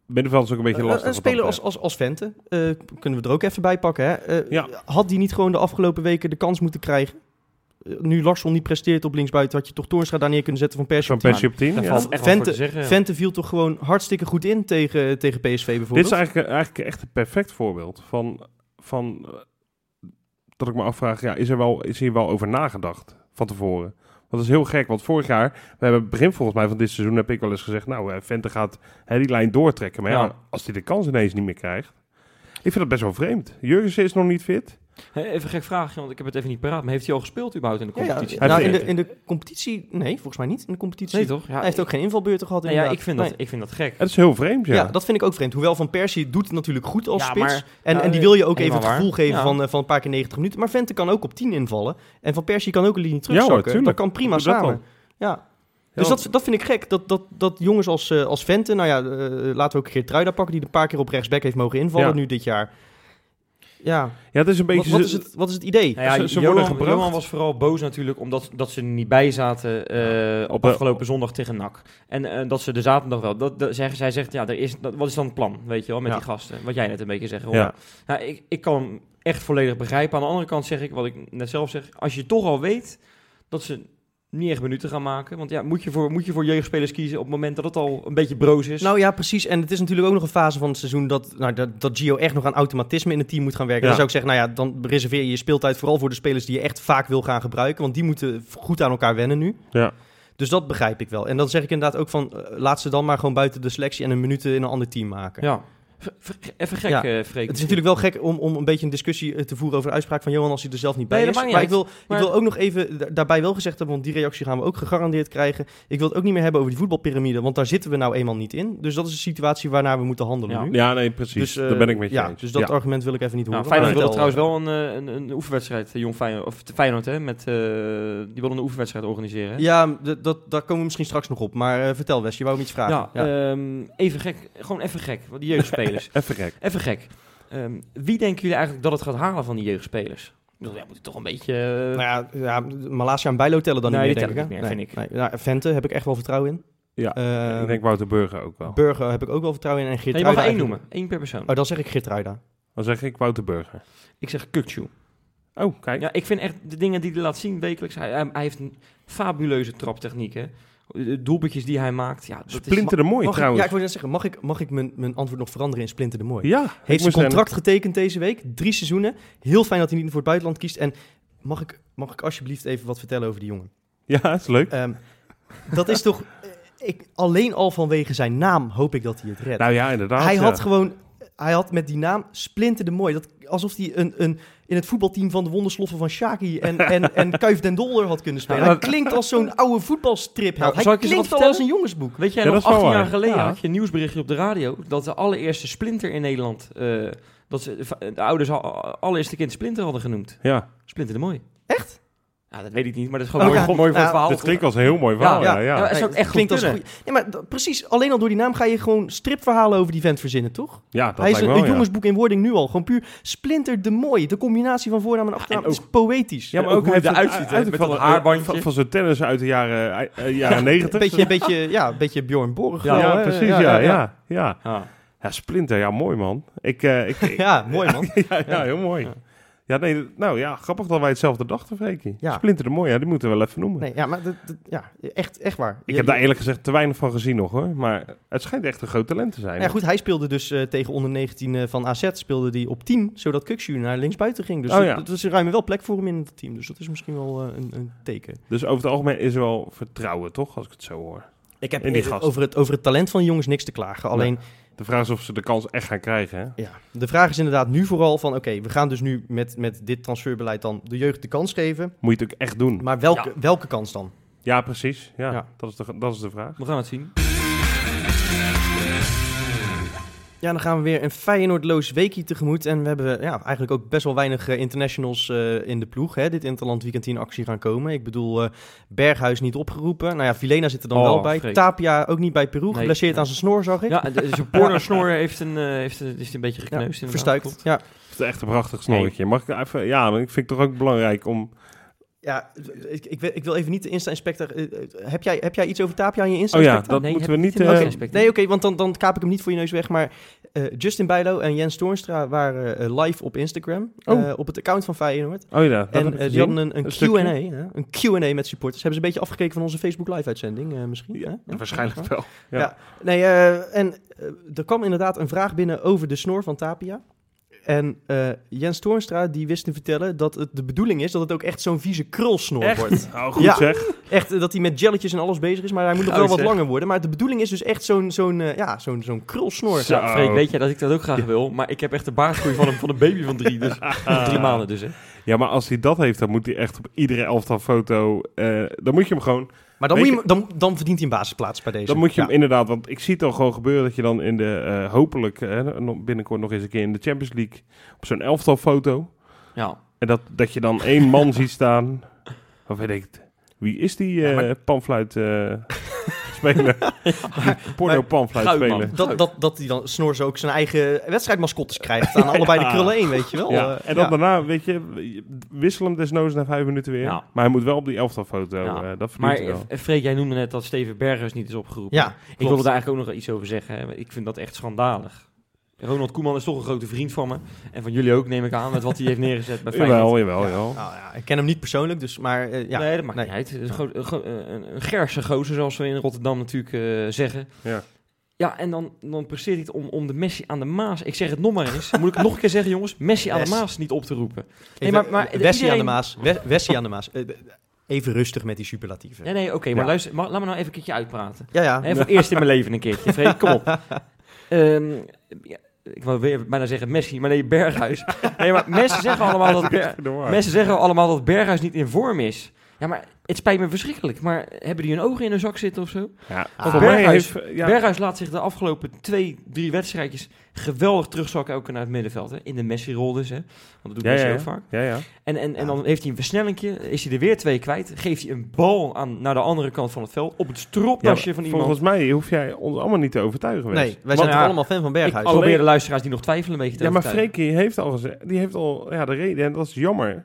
[SPEAKER 1] Middenveld is ook een beetje lastig.
[SPEAKER 2] een speler als, als, als Vente, eh, kunnen we er ook even bij pakken. Hè? Eh,
[SPEAKER 1] Ja.
[SPEAKER 2] Had die niet gewoon de afgelopen weken de kans moeten krijgen? Eh, nu Larsson niet presteert op linksbuiten, had je toch Toornstra daar neer kunnen zetten van Persie.
[SPEAKER 1] Van
[SPEAKER 2] op tien.
[SPEAKER 1] Persie op 10. Ja.
[SPEAKER 2] Vente-
[SPEAKER 3] zeggen. ja.
[SPEAKER 2] Vente viel toch gewoon hartstikke goed in tegen, tegen PSV
[SPEAKER 1] Dit
[SPEAKER 2] bijvoorbeeld.
[SPEAKER 1] is eigenlijk, eigenlijk echt een perfect voorbeeld van, van dat ik me afvraag, ja, is er wel, is hier wel over nagedacht van tevoren? Dat is heel gek, want vorig jaar, we hebben het begin volgens mij van dit seizoen, heb ik wel eens gezegd, nou, eh, Vente gaat hè, die lijn doortrekken. Maar ja,
[SPEAKER 3] Ja.
[SPEAKER 1] als hij de kans ineens niet meer krijgt, ik vind dat best wel vreemd. Jurgensen is nog niet fit.
[SPEAKER 3] Even een gek vraagje, want ik heb het even niet paraat. Maar heeft hij al gespeeld überhaupt in de
[SPEAKER 2] Ja, ja,
[SPEAKER 3] competitie?
[SPEAKER 1] Hij
[SPEAKER 2] nou, in, de, in de competitie, nee, volgens mij niet. In de competitie.
[SPEAKER 3] Nee toch? Ja,
[SPEAKER 2] Hij heeft ook geen invalbeurten gehad
[SPEAKER 3] Nee, ja, ik vind, dat,
[SPEAKER 2] Nee.
[SPEAKER 3] ik vind dat gek.
[SPEAKER 1] Het is heel vreemd, ja.
[SPEAKER 2] Ja. dat vind ik ook vreemd. Hoewel Van Persie doet het natuurlijk goed als
[SPEAKER 3] Ja,
[SPEAKER 2] spits.
[SPEAKER 3] maar-
[SPEAKER 2] en,
[SPEAKER 3] ja,
[SPEAKER 2] en die wil je ook even het gevoel
[SPEAKER 3] waar.
[SPEAKER 2] geven
[SPEAKER 3] Ja.
[SPEAKER 2] van, eh, van een paar keer 90 minuten. Maar Vente kan ook op 10 invallen. En Van Persie kan ook een linie
[SPEAKER 1] Ja
[SPEAKER 2] terugzakken. dat
[SPEAKER 1] tuurlijk.
[SPEAKER 2] kan prima
[SPEAKER 1] dat
[SPEAKER 2] samen. Ja. Dus
[SPEAKER 1] Ja.
[SPEAKER 2] dat, dat vind ik gek. Dat, dat, dat jongens als, eh, als Vente, nou ja, eh, laten we ook Geertruida pakken, die een paar keer op rechtsback heeft mogen invallen
[SPEAKER 1] Ja.
[SPEAKER 2] nu dit jaar. Ja,
[SPEAKER 1] Ja, het is een
[SPEAKER 2] wat,
[SPEAKER 1] beetje...
[SPEAKER 2] wat, is, het, wat is het idee?
[SPEAKER 3] Nou ja,
[SPEAKER 1] Ze- ze worden
[SPEAKER 3] Johan,
[SPEAKER 1] gebracht.
[SPEAKER 3] Johan was vooral boos natuurlijk omdat dat ze er niet bij zaten eh,
[SPEAKER 1] Op
[SPEAKER 3] afgelopen zondag tegen NAC. En eh, dat ze de zaterdag wel. Dat, dat, zij, zij zegt, ja, er is, dat, wat is dan het plan, weet je wel, met
[SPEAKER 1] Ja.
[SPEAKER 3] die gasten? Wat jij net een beetje zegt.
[SPEAKER 1] Ja.
[SPEAKER 3] Nou, ik, ik kan hem echt volledig begrijpen. Aan de andere kant zeg ik, wat ik net zelf zeg, als je toch al weet dat ze niet echt minuten gaan maken. Want ja, moet je voor, moet je voor jeugdspelers kiezen op het moment dat het al een beetje broos is?
[SPEAKER 2] Nou ja, precies. En het is natuurlijk ook nog een fase van het seizoen dat, nou, dat, dat Gio echt nog aan automatisme in het team moet gaan werken.
[SPEAKER 1] Ja.
[SPEAKER 2] Dan zou ik zeggen, nou ja, dan reserveer je je speeltijd vooral voor de spelers die je echt vaak wil gaan gebruiken. Want die moeten goed aan elkaar wennen nu.
[SPEAKER 1] Ja.
[SPEAKER 2] Dus dat begrijp ik wel. En dan zeg ik inderdaad ook van, eh, laat ze dan maar gewoon buiten de selectie en een minuten in een ander team maken.
[SPEAKER 3] ja. Even gek,
[SPEAKER 2] Ja.
[SPEAKER 3] eh Freek.
[SPEAKER 2] Het is natuurlijk wel gek om, om een beetje een discussie eh, te voeren over de uitspraak van Johan als hij er zelf niet bij
[SPEAKER 3] Nee,
[SPEAKER 2] is. Maar ik wil,
[SPEAKER 3] Maar-
[SPEAKER 2] ik wil ook nog even da- daarbij wel gezegd hebben, want die reactie gaan we ook gegarandeerd krijgen. Ik wil het ook niet meer hebben over die voetbalpyramide, want daar zitten we nou eenmaal niet in. Dus dat is een situatie waarnaar we moeten handelen
[SPEAKER 3] Ja.
[SPEAKER 2] nu.
[SPEAKER 1] Ja, nee, precies.
[SPEAKER 2] Dus, eh,
[SPEAKER 1] Daar ben ik met je
[SPEAKER 2] ja,
[SPEAKER 1] eens.
[SPEAKER 2] Dus dat
[SPEAKER 1] Ja.
[SPEAKER 2] argument wil ik even niet
[SPEAKER 3] Nou,
[SPEAKER 2] horen.
[SPEAKER 3] Feyenoord wilde
[SPEAKER 2] vertel.
[SPEAKER 3] trouwens wel een, eh, een, een oefenwedstrijd, eh, Jong Feyenoord, of Feyenoord, hè, met, eh, die wilden een oefenwedstrijd organiseren. hè?
[SPEAKER 2] Ja, dat, daar komen we misschien straks nog op. Maar eh, vertel Wes, je wou hem iets vragen.
[SPEAKER 3] Ja, ehm, even gek, gewoon even gek, want die jeugdspelers.
[SPEAKER 1] Even gek.
[SPEAKER 3] even gek. Ehm, wie denken jullie eigenlijk dat het gaat halen van die jeugdspelers? Ja, moet toch een beetje... eh,
[SPEAKER 2] Nou ja, ja, Malasia en Bijlo tellen dan
[SPEAKER 3] Nee,
[SPEAKER 2] niet meer, denk ik. hè?
[SPEAKER 3] niet meer,
[SPEAKER 2] nee,
[SPEAKER 3] vind ik.
[SPEAKER 2] Nee. Nou, Vente heb ik echt wel vertrouwen in.
[SPEAKER 1] Ja,
[SPEAKER 2] Eh,
[SPEAKER 1] ik denk Wouter Burger ook wel.
[SPEAKER 2] Burger heb ik ook wel vertrouwen in. En
[SPEAKER 3] nee, je
[SPEAKER 2] Geertruida
[SPEAKER 3] mag er één noemen, één per persoon.
[SPEAKER 2] Oh, dan zeg ik Geertruida.
[SPEAKER 1] Dan zeg ik Wouter Burger.
[SPEAKER 3] Ik zeg Kukcu.
[SPEAKER 1] Oh, kijk.
[SPEAKER 3] Ja, ik vind echt de dingen die hij laat zien wekelijks. Hij, hij, hij heeft een fabuleuze traptechniek, hè. De doelpuntjes die hij maakt, ja, dat.
[SPEAKER 1] Splinter de mooi
[SPEAKER 2] Mag ik,
[SPEAKER 1] trouwens.
[SPEAKER 2] ja, ik wil net zeggen, mag ik, mag ik mijn, mijn antwoord nog veranderen in Splinter de Mooi?
[SPEAKER 1] Ja,
[SPEAKER 2] Heeft zijn contract getekend deze week, drie seizoenen. Heel fijn dat hij niet voor het buitenland kiest. En mag ik, mag ik alsjeblieft even wat vertellen over die jongen?
[SPEAKER 1] Ja, is leuk.
[SPEAKER 2] Ehm, dat is toch... eh, Ik, alleen al vanwege zijn naam hoop ik dat hij het redt.
[SPEAKER 1] Nou ja, inderdaad.
[SPEAKER 2] hij
[SPEAKER 1] ja.
[SPEAKER 2] had gewoon... Hij had met die naam Splinter de Mooi. Dat, alsof hij een, een, in het voetbalteam van de wondersloffen van Shaki en, en, en Kuif den Dolder had kunnen spelen.
[SPEAKER 3] Ja,
[SPEAKER 2] hij klinkt als zo'n oude voetbalstrip.
[SPEAKER 3] Nou,
[SPEAKER 2] hij klinkt al als een jongensboek.
[SPEAKER 3] Weet jij
[SPEAKER 1] Ja,
[SPEAKER 3] nog,
[SPEAKER 1] dat is wel
[SPEAKER 3] 18 jaar geleden
[SPEAKER 1] Ja.
[SPEAKER 3] had je een nieuwsberichtje op de radio dat de allereerste Splinter in Nederland, eh, dat ze de ouders al, allereerste kind Splinter hadden genoemd.
[SPEAKER 1] Ja,
[SPEAKER 3] Splinter de Mooi.
[SPEAKER 2] Echt?
[SPEAKER 3] Ja, dat weet ik niet, maar dat is gewoon
[SPEAKER 2] Oh,
[SPEAKER 3] mooi,
[SPEAKER 2] ja.
[SPEAKER 3] mooi voor het
[SPEAKER 2] Ja,
[SPEAKER 3] verhaal.
[SPEAKER 1] dit klinkt als een heel mooi verhaal. Ja,
[SPEAKER 3] Ja,
[SPEAKER 1] ja.
[SPEAKER 3] ja.
[SPEAKER 2] Nee,
[SPEAKER 3] echt
[SPEAKER 2] klinkt
[SPEAKER 3] goed
[SPEAKER 2] als een goeie- Nee, maar dat- precies, alleen al door die naam ga je gewoon stripverhalen over die vent verzinnen, toch?
[SPEAKER 1] Ja, dat
[SPEAKER 2] hij is
[SPEAKER 1] lijkt
[SPEAKER 2] een, een
[SPEAKER 1] wel, ja.
[SPEAKER 2] jongensboek in wording nu al. Gewoon puur Splinter de Mooi. De combinatie van voornaam en achternaam
[SPEAKER 3] en
[SPEAKER 2] is poëtisch.
[SPEAKER 1] Ja, maar
[SPEAKER 3] ook
[SPEAKER 1] ook
[SPEAKER 3] hoe
[SPEAKER 1] hij
[SPEAKER 3] eruit ziet,
[SPEAKER 1] uit
[SPEAKER 3] met
[SPEAKER 1] van,
[SPEAKER 3] dat haarbandje.
[SPEAKER 1] Van, van zijn tennis uit de jaren, eh, jaren 90.
[SPEAKER 2] Een beetje, een beetje, ja, een beetje Bjorn Borg.
[SPEAKER 3] Ja,
[SPEAKER 1] ja, precies. Ja, ja, ja. ja.
[SPEAKER 3] Ja.
[SPEAKER 1] Ja, Splinter, ja, mooi man. Ik, eh, ik,
[SPEAKER 2] Ja, mooi man.
[SPEAKER 1] ja, ja, heel mooi.
[SPEAKER 3] Ja.
[SPEAKER 1] Nee, nou ja, grappig dat wij hetzelfde dachten, Freekie.
[SPEAKER 2] Ja.
[SPEAKER 1] Splinter de mooi, ja, die moeten we wel even noemen.
[SPEAKER 2] Nee, ja, maar dat, dat- ja, echt, echt waar.
[SPEAKER 1] Ik heb daar eerlijk gezegd te weinig van gezien nog hoor. Maar het schijnt echt een groot talent te zijn.
[SPEAKER 2] Ja, goed, hij speelde dus eh, tegen onder 19 eh, van AZ, speelde die op 10, zodat Kukshu naar linksbuiten ging. Dus
[SPEAKER 1] Oh,
[SPEAKER 2] dat-
[SPEAKER 1] ja.
[SPEAKER 2] dat is ruim wel plek voor hem in het team. Dus dat is misschien wel eh, een, een teken.
[SPEAKER 1] Dus over het algemeen is er wel vertrouwen, toch? Als ik het zo hoor.
[SPEAKER 2] Ik heb
[SPEAKER 1] In die gast.
[SPEAKER 2] over, het, over het talent van de jongens niks te klagen. Alleen,
[SPEAKER 1] De vraag is of ze de kans echt gaan krijgen. Hè?
[SPEAKER 2] ja, de vraag is inderdaad nu vooral van... Oké, we gaan dus nu met, met dit transferbeleid dan de jeugd de kans geven.
[SPEAKER 1] Moet je het ook echt doen.
[SPEAKER 2] Maar welke,
[SPEAKER 3] Ja.
[SPEAKER 2] welke kans dan?
[SPEAKER 1] Ja, precies. Ja,
[SPEAKER 2] Ja.
[SPEAKER 1] Dat, is de, dat is de vraag.
[SPEAKER 3] We gaan het zien.
[SPEAKER 2] Ja, dan gaan we weer een Feyenoordloos weekje tegemoet. En we hebben ja, eigenlijk ook best wel weinig eh, internationals eh, in de ploeg. Hè, dit Interland weekend in actie gaan komen. Ik bedoel, eh, Berghuis niet opgeroepen. Nou ja, Vilena zit er dan
[SPEAKER 3] Oh,
[SPEAKER 2] wel bij.
[SPEAKER 3] freak.
[SPEAKER 2] Tapia ook niet bij Peru.
[SPEAKER 3] Nee.
[SPEAKER 2] Geblesseerd aan zijn snor, zag ik.
[SPEAKER 3] Ja, de- zijn porno-snor heeft een, eh, heeft, een- is een beetje
[SPEAKER 2] Ja,
[SPEAKER 3] gekneusd. inderdaad.
[SPEAKER 2] verstuikt. Ja.
[SPEAKER 1] Het is echt een prachtig snorretje. Mag ik even... Ja, maar ik vind het toch ook belangrijk om...
[SPEAKER 2] Ja, ik, ik, wil- ik wil even niet de Insta-inspector... eh, eh, heb, jij, heb jij iets over Tapia aan je
[SPEAKER 1] Oh ja,
[SPEAKER 2] Insta-inspector?
[SPEAKER 1] dat
[SPEAKER 3] Nee,
[SPEAKER 1] moeten we niet... eh,
[SPEAKER 3] Inspector.
[SPEAKER 2] Nee, oké, want dan, dan kaap ik hem niet voor je neus weg. Maar eh, Justin Bijlo en Jens Toornstra waren live op Instagram.
[SPEAKER 1] Oh.
[SPEAKER 2] eh, op het account van Feyenoord.
[SPEAKER 1] oh ja,
[SPEAKER 2] En die hadden een, een
[SPEAKER 1] Een
[SPEAKER 2] Q&A, een Q&A met supporters. Hebben ze een beetje afgekeken van onze Facebook live-uitzending eh, misschien?
[SPEAKER 1] Ja,
[SPEAKER 2] hè? Ja,
[SPEAKER 1] waarschijnlijk
[SPEAKER 2] ja.
[SPEAKER 1] wel. Ja.
[SPEAKER 2] Ja. Nee, eh, en er kwam inderdaad een vraag binnen over de snor van Tapia. En eh, Jens Toornstra die wist te vertellen dat het de bedoeling is dat het ook echt zo'n vieze krulsnor
[SPEAKER 1] Echt?
[SPEAKER 2] wordt.
[SPEAKER 1] Nou, goed
[SPEAKER 2] Ja.
[SPEAKER 1] zeg.
[SPEAKER 2] Echt eh, dat hij met jelletjes en alles bezig is, maar hij moet nog wel wat
[SPEAKER 3] zeg.
[SPEAKER 2] langer worden. Maar de bedoeling is dus echt zo'n zo'n eh, ja, zo'n zo'n krulsnor.
[SPEAKER 1] Zo.
[SPEAKER 3] Ja, Freek, weet jij dat ik dat ook graag wil? Maar ik heb echt de baardgroei van een, van een baby van drie, dus, van drie maanden dus. Hè.
[SPEAKER 1] Ja, maar als hij dat heeft, dan moet hij echt op iedere elftal foto... eh, dan moet je hem gewoon...
[SPEAKER 2] Maar dan, moet je, dan, dan verdient hij een basisplaats bij deze.
[SPEAKER 1] Dan moet je
[SPEAKER 2] Ja.
[SPEAKER 1] hem inderdaad... Want ik zie het al gewoon gebeuren dat je dan in de... eh, hopelijk eh, binnenkort nog eens een keer in de Champions League... op zo'n elftal foto...
[SPEAKER 3] Ja.
[SPEAKER 1] En dat, dat je dan één man ziet staan. Of weet ik. Wie is die
[SPEAKER 2] Ja,
[SPEAKER 1] eh
[SPEAKER 2] maar-
[SPEAKER 1] panfluit speler? Porno panfluit
[SPEAKER 3] Goudman.
[SPEAKER 1] speler.
[SPEAKER 2] Dat, dat, dat hij dan Snors ook zijn eigen wedstrijdmascottes krijgt aan allebei de krullen één, weet je wel.
[SPEAKER 1] Ja.
[SPEAKER 2] Eh,
[SPEAKER 1] En dan
[SPEAKER 2] ja.
[SPEAKER 1] daarna, weet je, wissel hem desnoods na vijf minuten weer.
[SPEAKER 3] Ja.
[SPEAKER 1] Maar hij moet wel op die elftalfoto.
[SPEAKER 3] Ja.
[SPEAKER 1] eh dat verdient
[SPEAKER 3] Maar
[SPEAKER 1] hij wel.
[SPEAKER 3] eh, Freek, jij noemde net dat Steven Berghuis niet is opgeroepen.
[SPEAKER 2] Ja,
[SPEAKER 3] ik wilde daar eigenlijk ook nog iets over zeggen. Ik vind dat echt schandalig. Ronald Koeman is toch een grote vriend van me. En van jullie ook, neem ik aan, met wat hij heeft neergezet bij Feyenoord.
[SPEAKER 1] Jawel, jawel,
[SPEAKER 2] Ja.
[SPEAKER 1] jawel.
[SPEAKER 2] Nou ja, ik ken hem niet persoonlijk, dus maar eh, ja.
[SPEAKER 3] nee, dat maakt
[SPEAKER 2] nee.
[SPEAKER 3] niet uit. Het is gewoon een, gro- een, een gerse gozer, zoals we in Rotterdam natuurlijk eh, zeggen.
[SPEAKER 1] Ja.
[SPEAKER 3] Ja, en dan, dan presteert hij het om, om de Messi aan de Maas... Ik zeg het nog maar eens. Moet ik het nog een keer zeggen, jongens? Messi aan de. Maas niet op te roepen.
[SPEAKER 2] Even,
[SPEAKER 3] maar- maar
[SPEAKER 2] Wessie aan de Maas. We- Wessie aan de Maas. Eh, Even rustig met die superlatieven.
[SPEAKER 3] Nee, nee, oké. maar
[SPEAKER 1] Ja.
[SPEAKER 3] luister, laat me nou even een keertje uitpraten.
[SPEAKER 2] Ja, ja.
[SPEAKER 3] Voor het eerst in mijn leven een keertje. Freek, kom op. Ehm, ja, ik wou weer bijna zeggen Messi, maar nee, Berghuis. Nee, maar mensen zeggen allemaal dat, Ber- mensen zeggen allemaal dat Berghuis niet in vorm is. Ja, maar het spijt me verschrikkelijk. Maar hebben die hun ogen in hun zak zitten of zo?
[SPEAKER 1] Ja,
[SPEAKER 2] Ah,
[SPEAKER 3] Berghuis-
[SPEAKER 1] heeft... Ja,
[SPEAKER 3] Berghuis laat zich de afgelopen twee, drie wedstrijdjes geweldig terugzakken ook naar het middenveld. Hè? In de Messi-rol dus, hè? Want dat doet
[SPEAKER 1] Ja,
[SPEAKER 3] Messi
[SPEAKER 1] ja, ja.
[SPEAKER 3] vaak.
[SPEAKER 1] ja, ja.
[SPEAKER 3] En, en, en
[SPEAKER 2] Ja.
[SPEAKER 3] dan heeft hij een versnellingje, is hij er weer twee kwijt. Geeft hij een bal aan, naar de andere kant van het veld op het stropdasje van iemand.
[SPEAKER 1] Volgens mij hoef jij ons allemaal niet te overtuigen.
[SPEAKER 2] Nee, wij zijn allemaal fan van
[SPEAKER 3] Ik
[SPEAKER 2] Berghuis.
[SPEAKER 1] Alleen-
[SPEAKER 3] probeer de luisteraars die nog twijfelen een beetje te
[SPEAKER 1] Ja, maar. Freekie heeft al gezegd, die heeft al ja, de reden, en dat is jammer.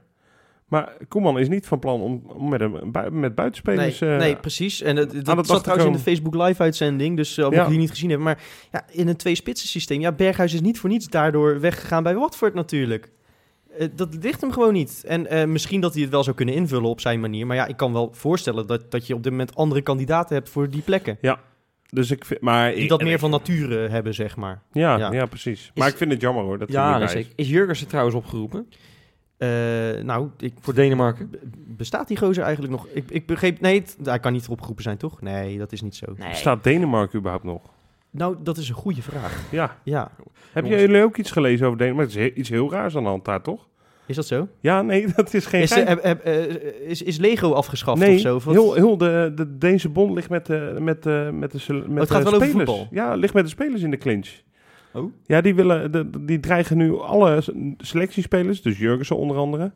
[SPEAKER 1] Maar Koeman is niet van plan om, om met, een, met
[SPEAKER 2] Nee,
[SPEAKER 1] buitenspelers... eh,
[SPEAKER 2] nee, precies. En het- dat,
[SPEAKER 1] dat
[SPEAKER 2] zat trouwens in de. Facebook live-uitzending, dus uh,
[SPEAKER 1] Ja.
[SPEAKER 2] die niet gezien hebben. Maar ja, in een twee-spitsen systeem, ja, Berghuis is niet voor niets daardoor weggegaan bij Watford natuurlijk. Eh, dat ligt hem gewoon niet. En eh, misschien dat hij het wel zou kunnen invullen op zijn manier. Maar ja, ik kan wel voorstellen dat, dat je op dit moment andere kandidaten hebt voor die plekken.
[SPEAKER 1] Dus ik vind, maar
[SPEAKER 2] Die dat meer van nature hebben, zeg maar.
[SPEAKER 1] Ja,
[SPEAKER 2] Ja.
[SPEAKER 1] ja. precies. Maar ik vind het jammer hoor dat hij
[SPEAKER 3] Ja, is.
[SPEAKER 1] Is
[SPEAKER 3] Jurgensen trouwens opgeroepen?
[SPEAKER 2] Eh, nou, ik,
[SPEAKER 3] Voor Denemarken.
[SPEAKER 2] bestaat die gozer eigenlijk nog? Ik, ik begreep... Nee, het- hij kan niet opgeroepen zijn, toch? Nee, dat is niet zo.
[SPEAKER 3] Nee.
[SPEAKER 1] Staat Denemarken überhaupt nog?
[SPEAKER 2] Nou, dat is een goede vraag.
[SPEAKER 1] Ja.
[SPEAKER 2] Ja,
[SPEAKER 1] Heb
[SPEAKER 3] Jongens.
[SPEAKER 1] jullie ook iets gelezen over Denemarken? Het is he- iets heel raars aan de hand daar, toch?
[SPEAKER 2] is dat zo?
[SPEAKER 1] Ja, nee, dat is geen
[SPEAKER 2] Is, eh, heb- heb- eh, is, is Lego afgeschaft
[SPEAKER 1] Nee,
[SPEAKER 2] of zo? Of
[SPEAKER 1] heel, heel de, de Deense bond ligt met de, met de, met de, met
[SPEAKER 2] het
[SPEAKER 1] de
[SPEAKER 2] gaat wel over voetbal?
[SPEAKER 1] Ja, ligt met de spelers in de clinch.
[SPEAKER 3] Oh.
[SPEAKER 1] Ja, die, willen, die dreigen nu alle selectiespelers, dus Jurgensen onder andere,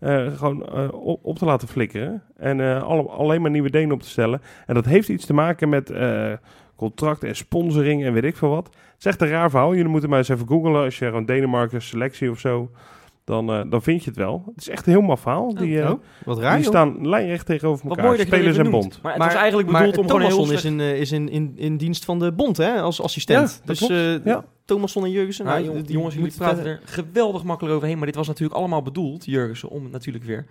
[SPEAKER 1] eh, gewoon eh, op, te laten flikkeren. En eh, alle, alleen maar nieuwe Denen op te stellen. En dat heeft iets te maken met contract en sponsoring en weet ik veel wat. Het is echt een raar verhaal. Jullie moeten maar eens even googlen. Als je gewoon Denemarken selectie of zo, dan, eh, dan vind je het wel. Het is echt een heel maf verhaal. Die, eh,
[SPEAKER 2] Oh, wat raar,
[SPEAKER 1] die staan lijnrecht tegenover
[SPEAKER 3] Wat
[SPEAKER 1] elkaar.
[SPEAKER 3] mooi
[SPEAKER 1] Spelers en bond.
[SPEAKER 3] Maar het was eigenlijk
[SPEAKER 2] maar
[SPEAKER 3] bedoeld om gewoon heel
[SPEAKER 2] Thomasson is, in, eh, is in, in, in dienst van de bond, hè? Als assistent.
[SPEAKER 1] Ja,
[SPEAKER 2] dus eh
[SPEAKER 1] Ja.
[SPEAKER 2] Thomasson en Jurgensen.
[SPEAKER 3] Nou,
[SPEAKER 2] nou, die
[SPEAKER 3] jongens, jullie praten er geweldig makkelijk overheen. Maar dit was natuurlijk allemaal bedoeld, Jurgensen, om het natuurlijk weer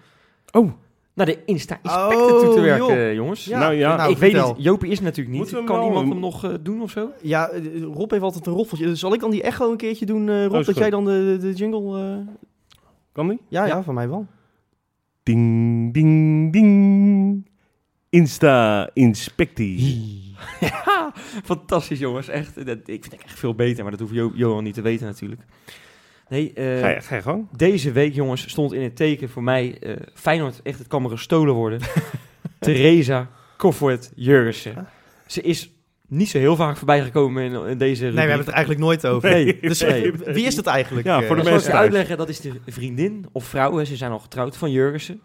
[SPEAKER 1] Oh,
[SPEAKER 3] naar de Insta-inspector toe te
[SPEAKER 2] Oh,
[SPEAKER 3] werken,
[SPEAKER 2] joh.
[SPEAKER 3] jongens.
[SPEAKER 2] Ja,
[SPEAKER 1] Nou ja,
[SPEAKER 2] nou,
[SPEAKER 3] ik weet niet, Jopie is natuurlijk niet. Kan
[SPEAKER 1] wel-
[SPEAKER 3] iemand hem nog eh, doen of zo?
[SPEAKER 2] Ja, Rob heeft altijd een roffeltje. Zal ik dan die echo een keertje doen, eh, Rob?
[SPEAKER 1] Oh,
[SPEAKER 2] dat
[SPEAKER 1] goed.
[SPEAKER 2] jij dan de, de jingle... eh,
[SPEAKER 1] kan die?
[SPEAKER 2] Ja, ja,
[SPEAKER 3] Ja.
[SPEAKER 2] van mij wel.
[SPEAKER 1] Ding, ding, ding. Insta-inspectie.
[SPEAKER 3] ja, fantastisch jongens. Echt, dat, ik vind het echt veel beter, maar dat hoeft Jo- Johan niet te weten natuurlijk. Nee, eh,
[SPEAKER 1] Ga je, ga je gang.
[SPEAKER 3] deze week jongens stond in het teken voor mij eh Feyenoord echt het kan me gestolen worden. Theresa Koffoet Jurgensen. Ze is niet zo heel vaak voorbij gekomen in, in deze
[SPEAKER 2] Nee, we hebben het er eigenlijk nooit over.
[SPEAKER 3] Nee,
[SPEAKER 2] Dus
[SPEAKER 3] nee.
[SPEAKER 2] eh, wie is dat eigenlijk?
[SPEAKER 1] Ja,
[SPEAKER 2] eh?
[SPEAKER 1] voor de
[SPEAKER 3] ik
[SPEAKER 1] mensen
[SPEAKER 3] uitleggen, dat is de vriendin of vrouw, hè, ze zijn al getrouwd, van Jurgensen.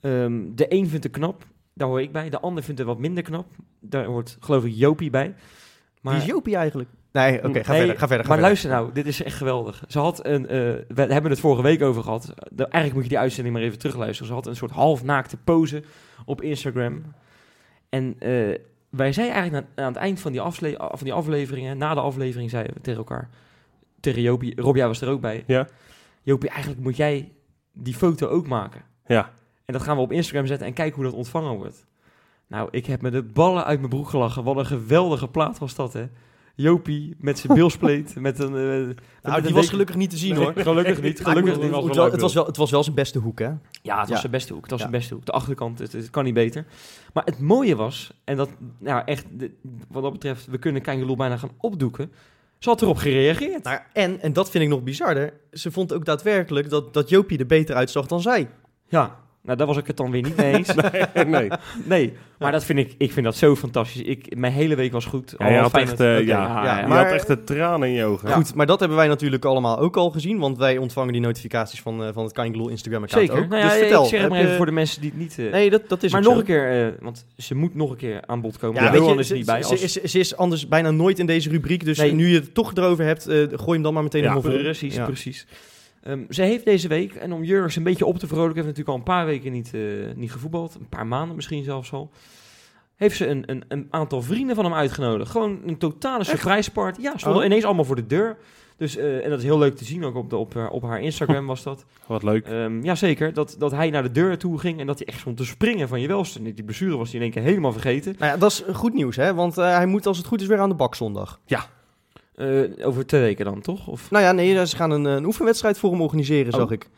[SPEAKER 3] Ehm, de een vindt het knap, daar hoor ik bij. De ander vindt het wat minder knap. Daar hoort geloof ik Jopie bij.
[SPEAKER 2] Wie is Jopie eigenlijk? Nee, oké, ga
[SPEAKER 3] Nee,
[SPEAKER 2] verder, ga verder. Ga
[SPEAKER 3] maar
[SPEAKER 2] verder.
[SPEAKER 3] luister nou, dit is echt geweldig. Ze had een, eh, we hebben het vorige week over gehad. De- eigenlijk moet je die uitzending maar even terugluisteren. Ze had een soort halfnaakte pose op Instagram. En eh, wij zeiden eigenlijk aan het eind van die, afle van die afleveringen, na de aflevering, zeiden we tegen elkaar, tegen Jopie, Rob, jij was er ook bij.
[SPEAKER 1] Ja.
[SPEAKER 3] Jopie, eigenlijk moet jij die foto ook maken.
[SPEAKER 1] Ja.
[SPEAKER 3] En dat gaan we op Instagram zetten en kijken hoe dat ontvangen wordt. Nou, ik heb me de ballen uit mijn broek gelachen. Wat een geweldige plaat was dat, hè. Jopie met zijn bilspleet, met een... eh, met
[SPEAKER 2] Nou,
[SPEAKER 3] een
[SPEAKER 2] die was gelukkig niet te zien,
[SPEAKER 3] Nee,
[SPEAKER 2] hoor.
[SPEAKER 3] Gelukkig niet, gelukkig niet.
[SPEAKER 1] was
[SPEAKER 2] het,
[SPEAKER 1] wel
[SPEAKER 2] het, was wel, het was wel zijn beste hoek, hè?
[SPEAKER 3] Ja, het was
[SPEAKER 2] Ja.
[SPEAKER 3] zijn beste hoek. Het was
[SPEAKER 2] Ja.
[SPEAKER 3] zijn beste hoek. De achterkant, het, het kan niet beter. Maar het mooie was, en dat, nou echt, de- wat dat betreft, we kunnen Kangaloo bijna gaan opdoeken. Ze had erop gereageerd.
[SPEAKER 2] En, en dat vind ik nog bizarder, ze vond ook daadwerkelijk dat, dat Jopie er beter uitzag dan zij.
[SPEAKER 3] Ja, nou daar was ik het dan weer niet mee eens.
[SPEAKER 1] Nee, nee.
[SPEAKER 3] Nee, maar dat vind ik, ik vind dat zo fantastisch. Ik, mijn hele week was goed.
[SPEAKER 1] Ja, je had
[SPEAKER 3] fijn
[SPEAKER 1] echt, ja,
[SPEAKER 2] ja,
[SPEAKER 1] je
[SPEAKER 2] maar-
[SPEAKER 1] had echt de tranen in je ogen.
[SPEAKER 2] Goed, maar dat hebben wij natuurlijk allemaal ook al gezien, want wij ontvangen die notificaties van, eh, van het Kangaloo Instagram-account
[SPEAKER 3] Zeker.
[SPEAKER 2] ook.
[SPEAKER 3] Nou ja,
[SPEAKER 2] dus vertel.
[SPEAKER 3] ik zeg het maar even
[SPEAKER 2] je-
[SPEAKER 3] voor de mensen die het niet... eh,
[SPEAKER 2] Nee, dat, dat is
[SPEAKER 3] maar nog
[SPEAKER 2] zo.
[SPEAKER 3] een keer, eh, want ze moet nog een keer aan bod komen.
[SPEAKER 2] Ja,
[SPEAKER 3] Ja,
[SPEAKER 2] weet je,
[SPEAKER 3] is
[SPEAKER 2] ze,
[SPEAKER 3] niet bij. als-
[SPEAKER 2] is, ze is anders bijna nooit in deze rubriek, dus
[SPEAKER 3] Nee.
[SPEAKER 2] nu je het toch erover hebt, eh, gooi hem dan maar meteen
[SPEAKER 1] Ja,
[SPEAKER 2] vol.
[SPEAKER 3] Precies, precies. Ehm, ze heeft deze week, en om Jurgens een beetje op te vrolijken, heeft natuurlijk al een paar weken niet, eh, niet gevoetbald. Een paar maanden misschien zelfs al. Heeft ze een, een, een aantal vrienden van hem uitgenodigd. Gewoon een totale surprise party. Ja, stonden
[SPEAKER 2] Oh.
[SPEAKER 3] ineens allemaal voor de deur. Dus, eh, en dat is heel leuk te zien, ook op, de, op, haar- op haar Instagram was dat.
[SPEAKER 1] Wat leuk.
[SPEAKER 3] Ehm Jazeker, dat, dat hij naar de deur toe ging en dat hij echt stond te springen van je welste. Die blessure was hij in één keer helemaal vergeten.
[SPEAKER 2] Nou ja, dat is goed nieuws, hè? Want eh, hij moet als het goed is weer aan de bak zondag.
[SPEAKER 3] Eh, over twee weken dan, toch? Of...
[SPEAKER 2] Nou ja, nee, ze gaan een, eh, een oefenwedstrijd voor hem organiseren,
[SPEAKER 3] Oh.
[SPEAKER 2] zag ik.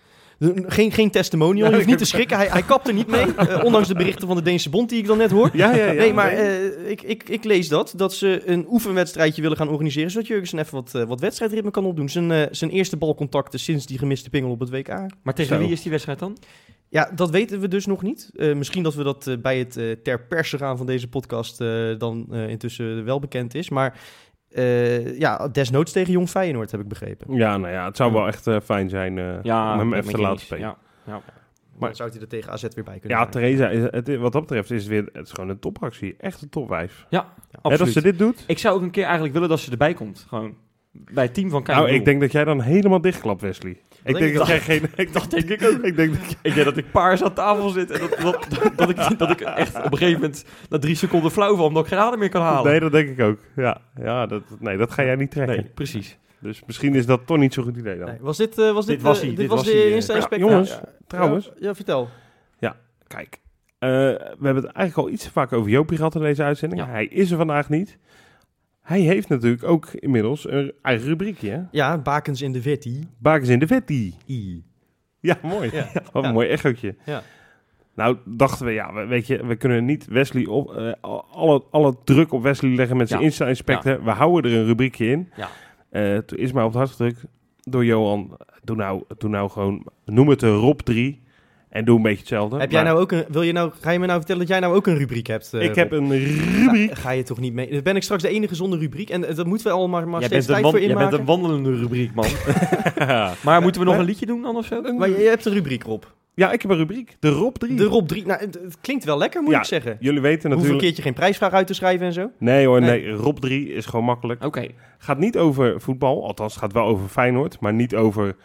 [SPEAKER 2] Geen, geen testimonial, je hoeft niet te schrikken. Hij, hij kapt er niet mee, eh, ondanks de berichten van de Deense bond die ik dan net hoor.
[SPEAKER 1] Ja, ja, ja.
[SPEAKER 2] nee, maar eh, ik, ik, ik lees dat, dat ze een oefenwedstrijdje willen gaan organiseren, zodat Jurgensen even wat, eh, wat wedstrijdritme kan opdoen. Zijn, eh, zijn eerste balcontacten sinds die gemiste pingel op het WK.
[SPEAKER 3] Maar tegen
[SPEAKER 1] Zo.
[SPEAKER 3] wie is die wedstrijd dan?
[SPEAKER 2] Ja, dat weten we dus nog niet. Eh, misschien dat we dat eh, bij het eh, ter perse gaan van deze podcast eh, dan eh, intussen wel bekend is. Maar eh, ja, desnoods tegen Jong Feyenoord heb ik begrepen.
[SPEAKER 1] Ja, nou ja, het zou wel echt eh, fijn zijn eh, om hem even te
[SPEAKER 3] met
[SPEAKER 1] laten spelen.
[SPEAKER 3] Ja, ja.
[SPEAKER 2] Maar dan zou hij er tegen AZ weer bij kunnen
[SPEAKER 1] Ja. Theresa, is, het, wat dat betreft is het weer het is gewoon een topactie. Echt een topwijf. Hè,
[SPEAKER 3] absoluut.
[SPEAKER 1] dat ze dit doet.
[SPEAKER 3] Ik zou ook een keer eigenlijk willen dat ze erbij komt. Gewoon bij het team van
[SPEAKER 1] Nou, ik denk dat jij dan helemaal dichtklapt, Wesley. Ik
[SPEAKER 2] denk
[SPEAKER 1] dat jij geen... Ik dacht, denk ik ook. Ik denk dat
[SPEAKER 3] Ik denk dat ik paars aan tafel zit en dat, dat, dat, ik, dat ik echt op een gegeven moment na drie seconden flauw val omdat ik geen adem meer kan halen.
[SPEAKER 1] Nee, dat denk ik ook. Ja, ja dat, nee, dat ga jij niet trekken.
[SPEAKER 3] Nee, precies.
[SPEAKER 1] Dus misschien is dat toch niet zo'n goed idee dan.
[SPEAKER 2] Nee, was dit, eh, was dit,
[SPEAKER 3] Dit was
[SPEAKER 2] eh,
[SPEAKER 3] hij,
[SPEAKER 2] dit
[SPEAKER 3] dit
[SPEAKER 2] was
[SPEAKER 3] was
[SPEAKER 2] de
[SPEAKER 3] eh.
[SPEAKER 2] Insta-inspectie?
[SPEAKER 1] Ja, jongens, trouwens.
[SPEAKER 2] Ja, ja, vertel.
[SPEAKER 1] Kijk, eh, we hebben het eigenlijk al iets te vaak over Jopie gehad in deze uitzending.
[SPEAKER 3] Ja.
[SPEAKER 1] Hij is er vandaag niet. Hij heeft natuurlijk ook inmiddels een eigen rubriekje. Hè?
[SPEAKER 2] Ja, bakens in de Vetti.
[SPEAKER 1] Bakens in de Vetti. Ja, mooi.
[SPEAKER 2] Ja.
[SPEAKER 1] Wat een
[SPEAKER 2] Ja.
[SPEAKER 1] mooi echootje.
[SPEAKER 2] Ja.
[SPEAKER 1] Nou, dachten we, ja, we- weet je, we kunnen niet Wesley op, eh, alle, alle druk op Wesley leggen met zijn
[SPEAKER 3] Ja.
[SPEAKER 1] Insta-inspecten. We houden er een rubriekje in.
[SPEAKER 3] Ja.
[SPEAKER 1] Eh, toen is mij op het hart gedrukt door Johan. Doe nou, doe nou gewoon, noem het de Rob 3 en doe een beetje hetzelfde.
[SPEAKER 2] Heb jij
[SPEAKER 1] Maar
[SPEAKER 2] nou ook een, wil je nou, ga je me nou vertellen dat jij nou ook een rubriek hebt? eh,
[SPEAKER 1] ik heb een rubriek.
[SPEAKER 2] Ga, ga je toch niet mee? Dan ben ik straks de enige zonder rubriek. En eh, dat moeten we allemaal maar, maar
[SPEAKER 3] Jij
[SPEAKER 2] steeds
[SPEAKER 3] bent, een
[SPEAKER 2] tijd voor
[SPEAKER 3] jij bent
[SPEAKER 2] inmaken.
[SPEAKER 3] een wandelende rubriek, man. maar moeten we nog een liedje doen dan of zo?
[SPEAKER 2] Maar je, je hebt een rubriek, Rob.
[SPEAKER 1] Ja, ik heb een rubriek. De Rob 3.
[SPEAKER 2] De Rob 3. Nou, het, het klinkt wel lekker, moet
[SPEAKER 1] Ja,
[SPEAKER 2] ik zeggen.
[SPEAKER 1] Jullie weten
[SPEAKER 2] Hoeveel
[SPEAKER 1] natuurlijk...
[SPEAKER 2] keertje geen prijsvraag uit te schrijven en zo?
[SPEAKER 1] Nee hoor,
[SPEAKER 2] Nee.
[SPEAKER 1] nee. Rob 3 is gewoon makkelijk.
[SPEAKER 3] Oké.
[SPEAKER 1] Gaat niet over voetbal, althans het gaat wel over Feyenoord, maar niet over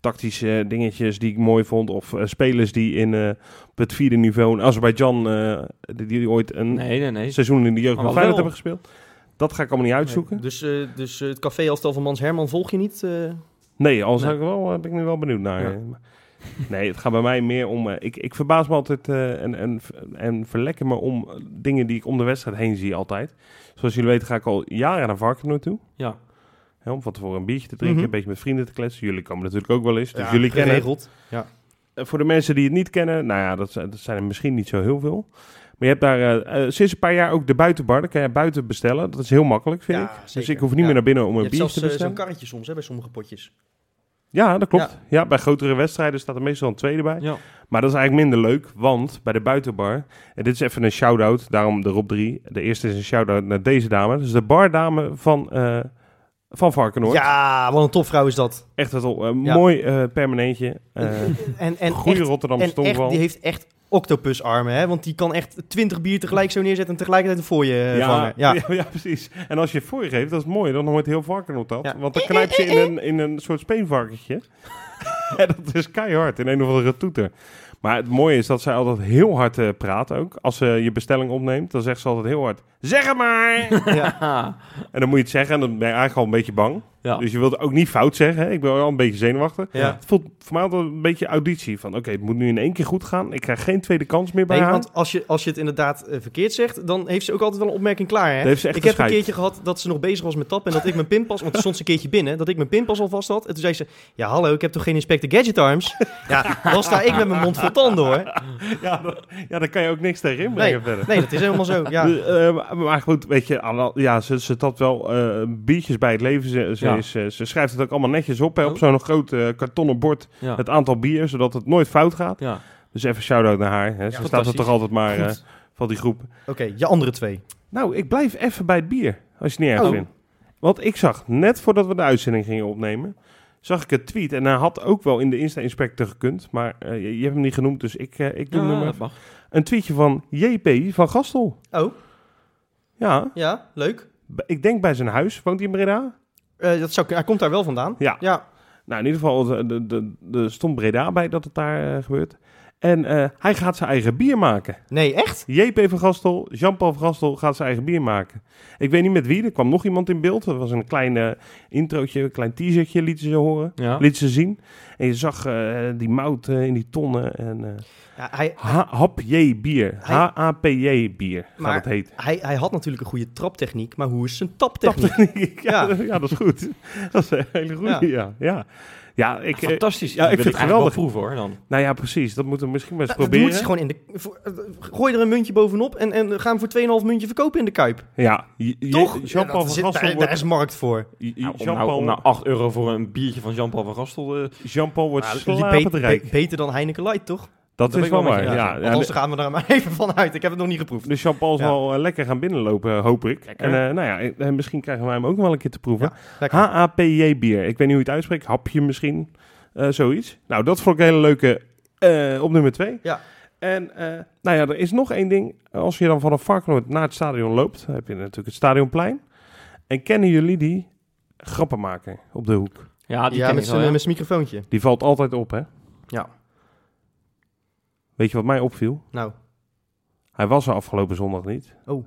[SPEAKER 1] tactische dingetjes die ik mooi vond of eh, spelers die in eh, op het vierde niveau in Azerbeidzjan eh, die, die ooit een
[SPEAKER 3] Nee, nee, nee.
[SPEAKER 1] seizoen in de jeugd van. Feyenoord hebben gespeeld. Dat ga ik allemaal niet uitzoeken.
[SPEAKER 2] Dus, dus het café Alstel van Mans Herman volg je niet?
[SPEAKER 1] Nee, al
[SPEAKER 2] Nee.
[SPEAKER 1] ik wel, ben ik nu wel benieuwd naar.
[SPEAKER 2] Ja.
[SPEAKER 1] Nee, het gaat bij mij meer om. ik, ik verbaas me altijd en, en, en verlekker me om dingen die ik om de wedstrijd heen zie altijd. Zoals jullie weten ga ik al jaren naar Varkenoord toe.
[SPEAKER 3] Ja.
[SPEAKER 1] Hè, om van tevoren een biertje te drinken,
[SPEAKER 2] Mhm.
[SPEAKER 1] een beetje met vrienden te kletsen. Jullie komen natuurlijk ook wel eens, dus
[SPEAKER 2] Ja,
[SPEAKER 1] jullie kennen het.
[SPEAKER 2] Ja.
[SPEAKER 1] Eh, voor de mensen die het niet kennen, nou ja, dat, zijn- dat zijn er misschien niet zo heel veel. Maar je hebt daar eh, eh, sinds een paar jaar ook de buitenbar. Dan kan je buiten bestellen. Dat is heel makkelijk, vind
[SPEAKER 2] Ja,
[SPEAKER 1] ik. Dus ik hoef niet
[SPEAKER 2] Ja.
[SPEAKER 1] meer naar binnen om een
[SPEAKER 2] zelfs
[SPEAKER 1] te
[SPEAKER 2] eh, zo'n
[SPEAKER 1] bestellen.
[SPEAKER 2] karretje soms hè, bij sommige potjes.
[SPEAKER 1] Ja, dat klopt. Ja. bij grotere wedstrijden staat er meestal een tweede bij.
[SPEAKER 3] Ja.
[SPEAKER 1] Maar dat is eigenlijk minder leuk, want bij de buitenbar... En dit is even een shout-out, daarom de Rob 3. De eerste is een shout-out naar deze dame. Dus de bardame van, eh van Varkenoord.
[SPEAKER 2] Ja, wat een topvrouw is dat.
[SPEAKER 1] Echt een uh,
[SPEAKER 2] Ja.
[SPEAKER 1] mooi eh, permanentje. Eh
[SPEAKER 2] en en
[SPEAKER 1] goede
[SPEAKER 2] echt,
[SPEAKER 1] Rotterdamse
[SPEAKER 2] en echt,
[SPEAKER 1] tongval.
[SPEAKER 2] die heeft echt octopusarmen, hè? Want die kan echt 20 bier tegelijk zo neerzetten en tegelijkertijd voor je eh, vangen. Ja.
[SPEAKER 1] ja. ja, precies. En als je voor je geeft, dat is mooi. Dan hoort heel Varkenoord dat. Want dan knijpt ze in een, in een soort speenvarkentje. en dat is keihard in een of andere toeter. Maar het mooie is dat zij altijd heel hard eh, praat ook. Als ze je bestelling opneemt, dan zegt ze altijd heel hard... Zeg het maar!
[SPEAKER 3] Ja.
[SPEAKER 1] en dan moet je het zeggen en dan ben je eigenlijk al een beetje bang.
[SPEAKER 3] Ja.
[SPEAKER 1] Dus je wilt ook niet fout zeggen. Hè? Ik ben wel een beetje zenuwachtig.
[SPEAKER 2] Ja.
[SPEAKER 1] Het voelt voor mij altijd een beetje auditie. Van oké, het moet nu in één keer goed gaan. Ik krijg geen tweede kans meer bij
[SPEAKER 2] Nee,
[SPEAKER 1] haar.
[SPEAKER 2] want als je, als je het inderdaad eh, verkeerd zegt, dan heeft ze ook altijd wel een opmerking klaar. Hè?
[SPEAKER 1] Dat heeft ze echt
[SPEAKER 2] ik heb een keertje gehad dat ze nog bezig was met tappen en dat ik mijn pinpas, want er stond ze een keertje binnen, dat ik mijn pinpas al vast had. En toen zei ze, ja hallo, ik heb toch geen Inspector Gadget Arms? ja, dan sta ik met mijn mond vol tanden hoor.
[SPEAKER 1] ja, ja, dan kan je ook niks tegen
[SPEAKER 2] Nee,
[SPEAKER 1] inbrengen verder.
[SPEAKER 2] nee, dat is helemaal zo. Ja.
[SPEAKER 1] Dus, eh, maar- goed, weet je, ja, ze, ze tapt wel eh, biertjes bij het leven. Ze, ze,
[SPEAKER 3] Ja.
[SPEAKER 1] is, eh, ze schrijft het ook allemaal netjes op, hè, op
[SPEAKER 3] Oh.
[SPEAKER 1] zo'n groot eh, kartonnen bord.
[SPEAKER 3] Ja.
[SPEAKER 1] Het aantal bier, zodat het nooit fout gaat.
[SPEAKER 3] ja.
[SPEAKER 1] Dus even shout-out naar haar. Hè. Ze staat er toch altijd maar eh, van die groep.
[SPEAKER 2] Oké, je andere twee.
[SPEAKER 1] Nou, ik blijf even bij het bier, als je het niet erg
[SPEAKER 2] Oh.
[SPEAKER 1] vindt. Want ik zag, net voordat we de uitzending gingen opnemen, zag ik het tweet. En hij had ook wel in de Insta-inspector gekund, maar je, je hebt hem niet genoemd, dus ik, ik doe hem maar
[SPEAKER 3] mag.
[SPEAKER 1] Een tweetje van JP van Gastel.
[SPEAKER 2] Oh,
[SPEAKER 1] Ja,
[SPEAKER 2] ja, leuk.
[SPEAKER 1] b- ik denk bij zijn huis. Woont hij in Breda?
[SPEAKER 2] Eh, dat zou, hij komt daar wel vandaan.
[SPEAKER 1] Ja.
[SPEAKER 2] Ja,
[SPEAKER 1] Nou, in ieder geval, de, de, de, de stond Breda bij dat het daar eh, gebeurt. En eh, hij gaat zijn eigen bier maken.
[SPEAKER 2] nee, echt?
[SPEAKER 1] JP van Gastel, Jean-Paul van Gastel gaat zijn eigen bier maken. Ik weet niet met wie, er kwam nog iemand in beeld. Er was een klein eh, introotje, een klein teasertje lieten ze horen.
[SPEAKER 3] Ja.
[SPEAKER 1] Lieten ze zien. En je zag eh, die mout eh, in die tonnen. En
[SPEAKER 2] Ja, hij,
[SPEAKER 1] Hapj bier. H-A-P-J bier gaat
[SPEAKER 2] Maar-
[SPEAKER 1] het heet.
[SPEAKER 2] hij, hij had natuurlijk een goede traptechniek, maar hoe is zijn taptechniek?
[SPEAKER 1] Taptechniek. ja,
[SPEAKER 2] Ja.
[SPEAKER 1] ja. dat is goed. Dat is een hele goede.
[SPEAKER 2] Ja.
[SPEAKER 1] Ja, ja. ik, eh,
[SPEAKER 3] Fantastisch.
[SPEAKER 1] ja, ik
[SPEAKER 3] wil
[SPEAKER 1] vind het
[SPEAKER 3] eigenlijk
[SPEAKER 1] geweldig.
[SPEAKER 3] wel proeven hoor dan.
[SPEAKER 1] nou ja, precies. Dat moeten we misschien maar eens
[SPEAKER 2] Nou,
[SPEAKER 1] proberen.
[SPEAKER 2] Doe het gewoon in de, voor- eh, gooi er een muntje bovenop en, en ga hem voor 2,5 muntje verkopen in de Kuip.
[SPEAKER 1] Ja, je- je-
[SPEAKER 2] Toch?
[SPEAKER 1] Jean-Paul
[SPEAKER 2] Ja,
[SPEAKER 1] van Gastel
[SPEAKER 2] daar, is markt voor.
[SPEAKER 1] je- je-
[SPEAKER 3] Nou, om, nou,
[SPEAKER 1] Jean-Paul
[SPEAKER 3] om nou 8 euro voor een biertje van Jean-Paul van Gastel... eh,
[SPEAKER 1] Jean-Paul wordt
[SPEAKER 2] Nou, be- be- beter dan Heineken Light, toch?
[SPEAKER 1] Dat
[SPEAKER 3] ben
[SPEAKER 1] is
[SPEAKER 3] ik
[SPEAKER 1] wel
[SPEAKER 3] wel
[SPEAKER 1] waar. Ja, ja,
[SPEAKER 2] daar gaan we er maar even van uit. Ik heb het nog niet geproefd.
[SPEAKER 1] dus Jean-Paul
[SPEAKER 2] Ja.
[SPEAKER 1] zal eh, lekker gaan binnenlopen, hoop ik.
[SPEAKER 3] Lekker.
[SPEAKER 1] En eh, nou ja, eh, misschien krijgen wij hem ook nog wel een keer te proeven.
[SPEAKER 2] Ja.
[SPEAKER 1] H-A-P-J bier. Ik weet niet hoe je het uitspreekt. Hapje misschien. Eh, zoiets. Nou, dat vond ik een hele leuke eh, op nummer twee.
[SPEAKER 2] Ja.
[SPEAKER 1] En eh, nou ja, er is nog één ding. Als je dan vanaf Varkenoord naar het stadion loopt, heb je natuurlijk het stadionplein. En kennen jullie die grappenmaker op de hoek?
[SPEAKER 3] ja, die
[SPEAKER 2] ja,
[SPEAKER 3] ken
[SPEAKER 2] met
[SPEAKER 3] ik
[SPEAKER 2] zijn
[SPEAKER 3] wel, ja.
[SPEAKER 2] met zijn microfoontje.
[SPEAKER 1] Die valt altijd op, hè?
[SPEAKER 2] Ja.
[SPEAKER 1] Weet je wat mij opviel?
[SPEAKER 2] Nou,
[SPEAKER 1] Hij was er afgelopen zondag niet.
[SPEAKER 2] Oh.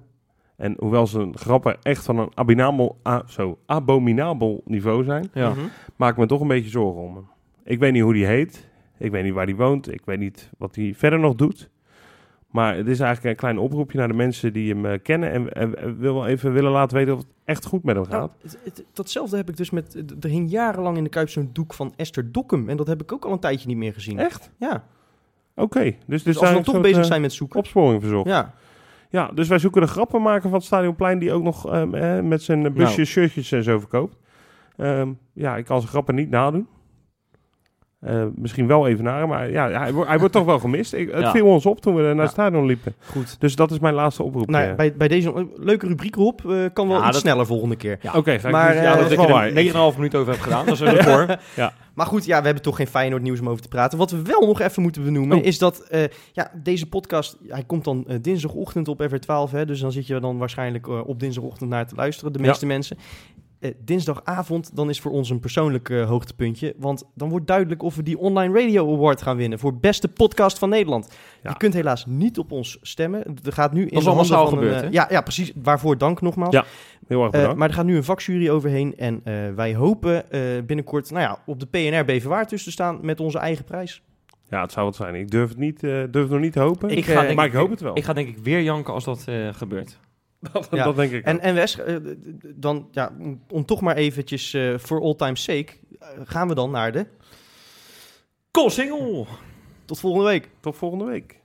[SPEAKER 1] En hoewel zijn grappen echt van een abominabel, a- zo, abominabel niveau zijn,
[SPEAKER 3] Ja.
[SPEAKER 2] mhm.
[SPEAKER 1] maak ik me toch een beetje zorgen om hem. Ik weet niet hoe die heet. Ik weet niet waar hij woont. Ik weet niet wat hij verder nog doet. Maar het is eigenlijk een klein oproepje naar de mensen die hem eh, kennen en, en, en wil wel even willen laten weten of het echt goed met hem gaat.
[SPEAKER 2] Nou, het- het- datzelfde heb ik dus met... Er hing jarenlang in de Kuip zo'n doek van Esther Dokkum. En dat heb ik ook al een tijdje niet meer gezien.
[SPEAKER 1] Echt?
[SPEAKER 2] Ja.
[SPEAKER 1] Oké, dus,
[SPEAKER 2] Dus
[SPEAKER 1] dus
[SPEAKER 2] als we toch bezig
[SPEAKER 1] soort,
[SPEAKER 2] zijn met zoeken.
[SPEAKER 1] eh, opsporing verzocht.
[SPEAKER 2] Ja.
[SPEAKER 1] Ja, dus wij zoeken de grappenmaker van het Stadionplein die ook nog eh, met zijn eh, busjes,
[SPEAKER 3] Nou.
[SPEAKER 1] shirtjes en zo verkoopt. Ehm, ja, ik kan zijn grappen niet nadoen. Eh, misschien wel even naar, maar ja, hij, wordt- hij wordt toch wel gemist. Ik, het
[SPEAKER 3] Ja.
[SPEAKER 1] viel ons op toen we naar
[SPEAKER 2] Ja.
[SPEAKER 1] het stadion liepen.
[SPEAKER 2] Goed.
[SPEAKER 1] Dus dat is mijn laatste oproep.
[SPEAKER 2] Nou, ja,
[SPEAKER 1] eh.
[SPEAKER 2] bij, bij deze leuke rubriek erop eh, kan wel
[SPEAKER 3] Ja,
[SPEAKER 2] iets
[SPEAKER 3] dat-
[SPEAKER 2] sneller volgende keer.
[SPEAKER 3] Ja.
[SPEAKER 1] Oké, ga ik
[SPEAKER 2] Maar,
[SPEAKER 1] dus- ja, dat
[SPEAKER 3] ik
[SPEAKER 1] wel
[SPEAKER 3] er
[SPEAKER 1] waar.
[SPEAKER 3] een 9,5 minuten over heb gedaan. Dat is een record.
[SPEAKER 2] Maar goed, ja, we hebben toch geen Feyenoord nieuws om over te praten. Wat we wel nog even moeten benoemen
[SPEAKER 1] Oh.
[SPEAKER 2] is dat eh, ja, deze podcast, hij komt dan dinsdagochtend op FR12. Hè, dus dan zit je dan waarschijnlijk op dinsdagochtend naar te luisteren, de
[SPEAKER 1] Ja.
[SPEAKER 2] meeste mensen. Eh, dinsdagavond, dan is voor ons een persoonlijk eh, hoogtepuntje. Want dan wordt duidelijk of we die Online Radio Award gaan winnen voor beste podcast van Nederland.
[SPEAKER 1] Ja.
[SPEAKER 2] Je kunt helaas niet op ons stemmen. Er gaat nu in
[SPEAKER 3] Dat is al
[SPEAKER 2] een,
[SPEAKER 3] gebeurd,
[SPEAKER 2] eh,
[SPEAKER 3] hè?
[SPEAKER 2] ja, ja, precies. Waarvoor dank nogmaals.
[SPEAKER 1] Ja. Heel erg
[SPEAKER 2] Eh,
[SPEAKER 1] bedankt.
[SPEAKER 2] maar er gaat nu een vakjury overheen. En eh, wij hopen eh, binnenkort nou ja, op de PNR Beverwaard dus te staan met onze eigen prijs.
[SPEAKER 1] ja, het zou wat zijn. Ik durf het, niet, eh, durf het nog niet te hopen.
[SPEAKER 2] Ik,
[SPEAKER 3] ga
[SPEAKER 1] maar ik hoop het wel.
[SPEAKER 3] Ik ga denk ik weer janken als dat eh, gebeurt.
[SPEAKER 1] Dat,
[SPEAKER 2] Ja.
[SPEAKER 1] dat denk ik
[SPEAKER 2] En, en Wes, eh, dan, ja, om- toch maar eventjes eh, voor all time sake, eh, gaan we dan naar de...
[SPEAKER 3] Cool single!
[SPEAKER 2] Tot volgende week.
[SPEAKER 1] Tot volgende week.